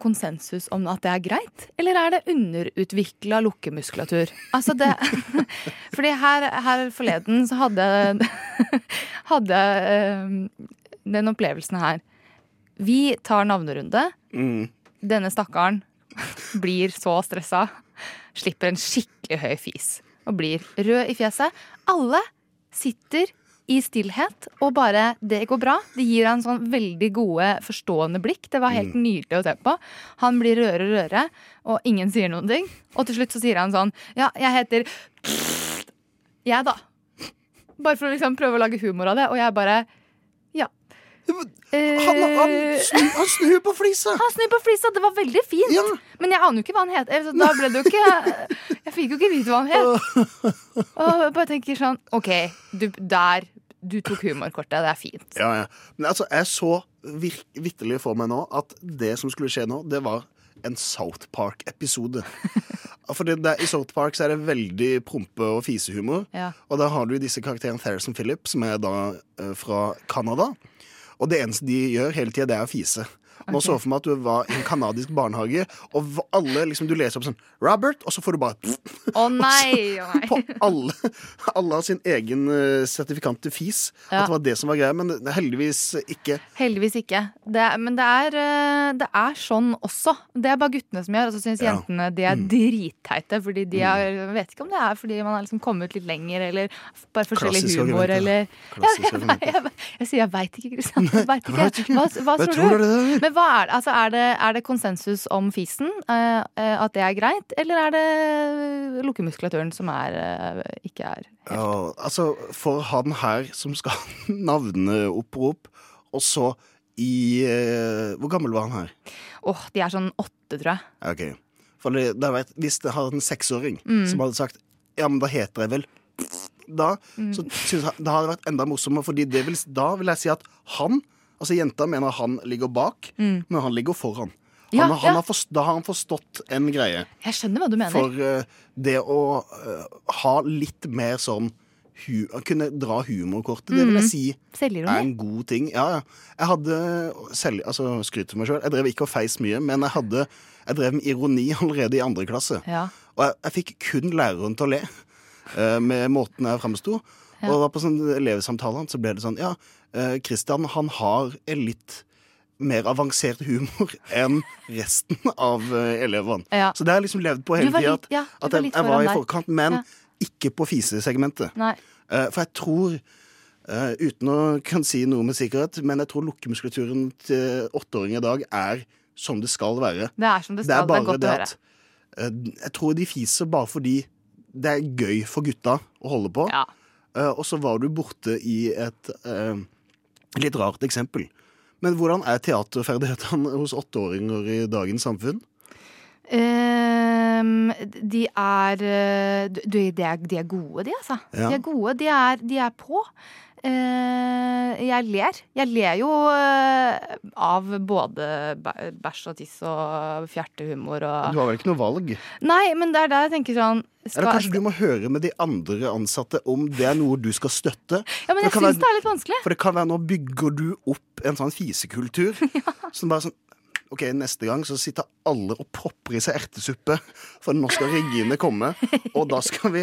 konsensus om at det er greit, eller er det underutvikla lukkemuskulatur? Altså det Fordi her, her forleden så hadde hadde eh, den opplevelsen her. Vi tar navnerunde. Mm. Denne stakkaren blir så stressa, slipper en skikkelig høy fis og blir rød i fjeset. Alle sitter i stillhet og bare 'det går bra'. Det gir han sånn veldig gode, forstående blikk. Det var helt nydelig å se på. Han blir rødere og rødere, og ingen sier noen ting. Og til slutt så sier han sånn 'ja, jeg heter jeg, da'. Bare for å liksom prøve å lage humor av det. Og jeg bare. Han, han, snu, han snur på flisa! Han snur på flisa, Det var veldig fint. Men jeg aner jo ikke hva han heter. Så da ble det jo ikke Jeg fikk jo ikke vite hva han het. Og jeg bare tenker sånn OK, du, der Du tok humorkortet. Det er fint. Ja, ja. Men altså, jeg så vitterlig for meg nå at det som skulle skje nå, det var en South Park-episode. For det, det, I South Park så er det veldig prompe- og fisehumor. Ja. Og da har du disse karakterene Theresen Philip, som er da uh, fra Canada. Og det eneste de gjør hele tida, det er å fise. Nå okay. så for meg at du var i en kanadisk barnehage, og alle liksom, du leser opp sånn 'Robert', og så får du bare Å nei! Å nei. på alle, alle har sin egen uh, sertifikant til fis. Ja. At det var det som var greia, men heldigvis ikke. Heldigvis ikke. Det, men det er, eh, det er sånn også. Det er bare guttene som gjør, og så syns Ja. jentene de er dritteite. Fordi de er, jeg vet ikke om det er fordi man har liksom kommet litt lenger, eller bare forskjellig Klassisk humor, argumenter. eller ja, jeg, jeg, jeg, jeg sier jeg veit ikke, Kristian. Hva, hva Jeg tror tror du? er det. Men hva er det? Altså, er det? Er det konsensus om fisen? eh, eh, at det er greit? Eller er det lukkemuskulaturen som er, uh, ikke er helt Ja, altså, for han her som skal ha navneopprop, og så i eh, Hvor gammel var han her? Åh, de er sånn åtte, tror jeg. Okay. Ok. For det, det vet, Hvis det har en seksåring Mm. som hadde sagt Ja, men da heter jeg vel Da, Mm. så synes jeg, da hadde det vært enda morsommere, Fordi vil, da vil jeg si at han Altså jenta mener han ligger bak, Mm. men han ligger foran. Han, Ja, han ja. har forstått, da har han forstått en greie. Jeg skjønner hva du mener. For uh, det å uh, ha litt mer sånn hu Kunne dra humorkortet, det vil jeg Mhm. si er en god ting. Ja, ja. Jeg hadde selv, altså skryt til meg sjøl. Jeg drev ikke og feis mye, men jeg hadde Jeg drev med ironi allerede i andre klasse. Ja. Og jeg, jeg fikk kun læreren til å le eh, med måten jeg framsto. Ja. Og det var på sånn elevsamtale så ble det sånn Ja, Kristian han har en litt mer avansert humor enn resten av eh, elevene. Ja. Så det har jeg liksom levd på hele tida. At, ja, At jeg, jeg var i forkant, men Ja. ikke på fisesegmentet. Nei. Eh, For jeg tror Uh, Uten å kunne si noe med sikkerhet, men jeg tror lukkemuskulaturen til åtteåringer i dag er som det skal være. Det er som det skal. Det er, godt å høre. Uh, jeg tror de fiser bare fordi det er gøy for gutta å holde på. Eh, og så var du borte i et eh, litt rart eksempel. Men hvordan er teaterferdighetene hos åtteåringer i dagens samfunn? Um, de er eh, de, er de er gode, de, altså. Ja. De er gode. De er, de er på. Eh, jeg ler. Jeg ler jo eh, av både bæsj og tiss og fjertehumor og Du har vel ikke noe valg? Nei, men det er der jeg tenker sånn skal, Eller kanskje du må høre med de andre ansatte om det er noe du skal støtte? Ja, men jeg syns det er litt vanskelig. For det kan være nå bygger du opp en sånn fisekultur. Som bare sånn OK, neste gang så sitter alle og popper i seg ertesuppe, for nå skal Regine komme. Og da skal vi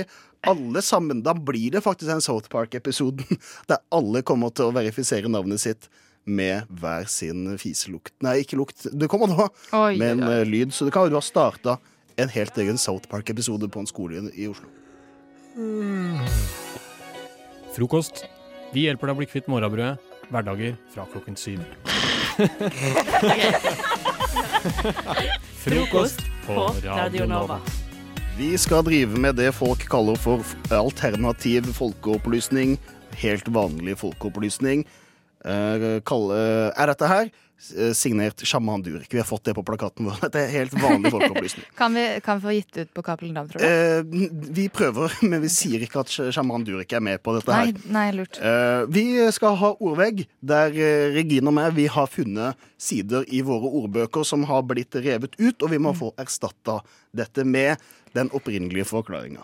alle sammen Da blir det faktisk en South Park-episoden der alle kommer til å verifisere navnet sitt med hver sin fiselukt. Nei, ikke lukt. Det kommer nå Oi, med en oi. eh, lyd. Så det kan jo du ha starta en helt egen South Park-episode på en skole i- Oslo. Oslo. Frokost. Vi hjelper deg å bli kvitt morgenbrødet. Hverdager fra klokken syv. Frokost på Radio Nova. Vi skal drive med det folk kaller for alternativ folkeopplysning. Helt vanlig folkeopplysning. Eh, er dette her eh, signert Shaman Durek? Vi har fått det på plakaten vår. Dette er helt vanlig folkeopplysning. Kan vi, kan vi få gitt ut på Cappelen Dam, tror du? Eh, vi prøver, men vi sier ikke at Shaman Durek er med på dette Nei, her. nei, lurt. Eh, vi skal ha ordvegg, der eh, Regine og meg vi har funnet sider i våre ordbøker som har blitt revet ut, og vi må få erstatta dette med den opprinnelige forklaringa.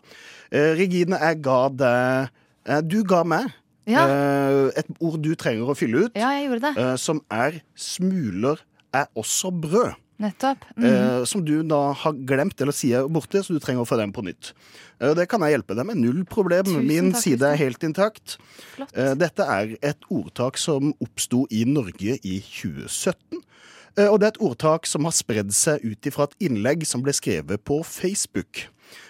Eh, Regine, jeg ga deg eh, Du ga meg Ja. eh, et ord du trenger å fylle ut, Ja, jeg gjorde det. eh, som er 'smuler er også brød'. Nettopp. Mm. Eh, som du da har glemt eller sier borte, så du trenger å få den på nytt. Eh, det kan jeg hjelpe deg med. Null problem. Tusen Min takk, side er helt intakt. Flott. Eh, dette er et ordtak som oppsto i Norge i 2017. Eh, og det er et ordtak som har spredd seg ut ifra et innlegg som ble skrevet på Facebook.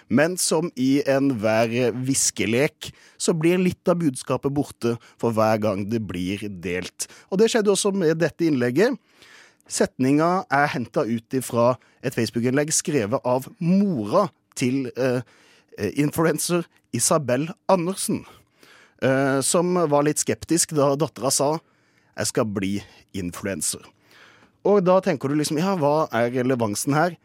Men som i enhver viskelek, så blir litt av budskapet borte for hver gang det blir delt. Og det skjedde også med dette innlegget. Setninga er henta ut ifra et Facebook-innlegg skrevet av mora til eh, influenser Isabel Andersen. eh, som var litt skeptisk da dattera sa 'jeg skal bli influenser'. Og da tenker du liksom ja, hva er relevansen her?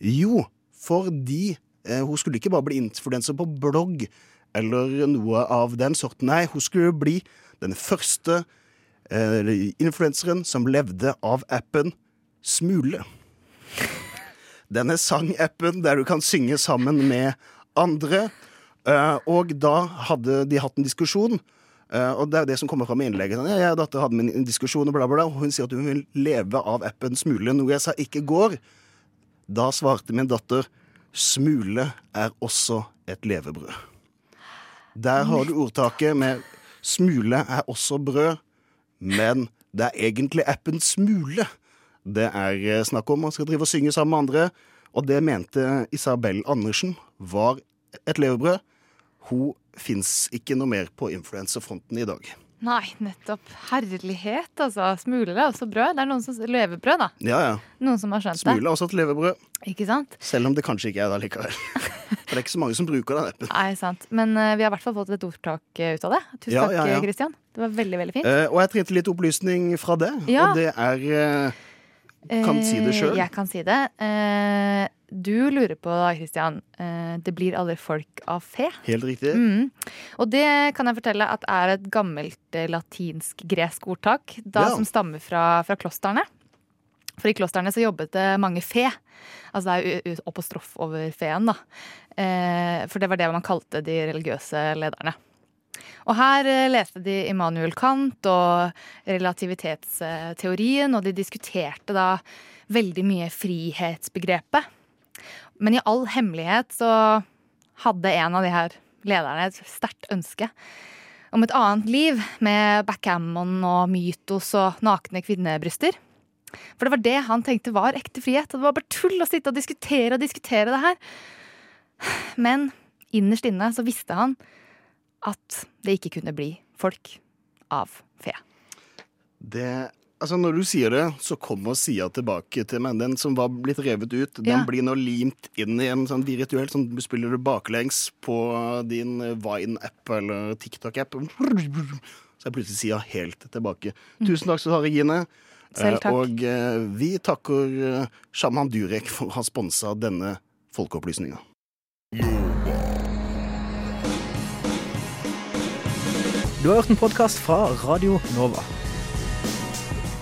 Jo, fordi hun skulle ikke bare bli influenser på blogg eller noe av den sorten. Nei, hun skulle bli den første eh, influenseren som levde av appen Smule. Denne sangappen der du kan synge sammen med andre. Eh, og da hadde de hatt en diskusjon. eh, og det er det som kommer fram i innlegget. Sånn, Ja, datter hadde min diskusjon, og bla, bla. Og hun sier at hun vil leve av appen Smule, noe jeg sa ikke går. Da svarte min datter Smule er også et levebrød. Der har du ordtaket med smule er også brød, men det er egentlig appen Smule det er eh, snakk om. Man skal drive og synge sammen med andre. Og det mente Isabel Andersen var et levebrød. Hun fins ikke noe mer på influenserfronten i dag. Nei, nettopp. Herlighet, altså. Smule er også brød. Det er noen som Levebrød, da. Ja, ja. Noen som har skjønt Smule er også et levebrød. Ikke sant? Selv om det kanskje ikke er det likevel. For det er ikke så mange som bruker den appen. Nei, sant. Men uh, vi har i hvert fall fått et ordtak eh, ut av det. Tusen Ja, takk, ja. Christian. Det var veldig, veldig fint. Uh, og jeg trengte litt opplysning fra det, og det er uh, Kan si det Eh, sjøl. Jeg kan si det. Du lurer på, da, Christian. eh, det blir aldri folk av fe. Helt riktig. Mm. Og det kan jeg fortelle at er et gammelt eh, latinsk-gresk ordtak, da Ja. som stammer fra, fra klostrene. For i klostrene så jobbet det mange fe. Altså det er jo apostrof over feen, da. Eh, for det var det man kalte de religiøse lederne. Og her leste de Immanuel Kant og relativitetsteorien, og de diskuterte da veldig mye frihetsbegrepet. Men i all hemmelighet så hadde en av de her lederne et sterkt ønske om et annet liv med backgammon og mytos og nakne kvinnebryster. For det var det han tenkte var ekte frihet. Og det var bare tull å sitte og diskutere og diskutere det her. Men innerst inne så visste han at det ikke kunne bli folk av fe. Det, altså Når du sier det, så kommer sida tilbake til meg. Den som var blitt revet ut, den Ja. blir nå limt inn i en sånn virtuell sånn Du spiller du baklengs på din Vine-app eller TikTok-app. Så er plutselig sida helt tilbake. Mm. Tusen takk skal du ha, Regine. Selv takk. Eh, Og eh, vi takker eh, Shaman Durek for å ha sponsa denne folkeopplysninga. Du har hørt en podkast fra Radio Nova.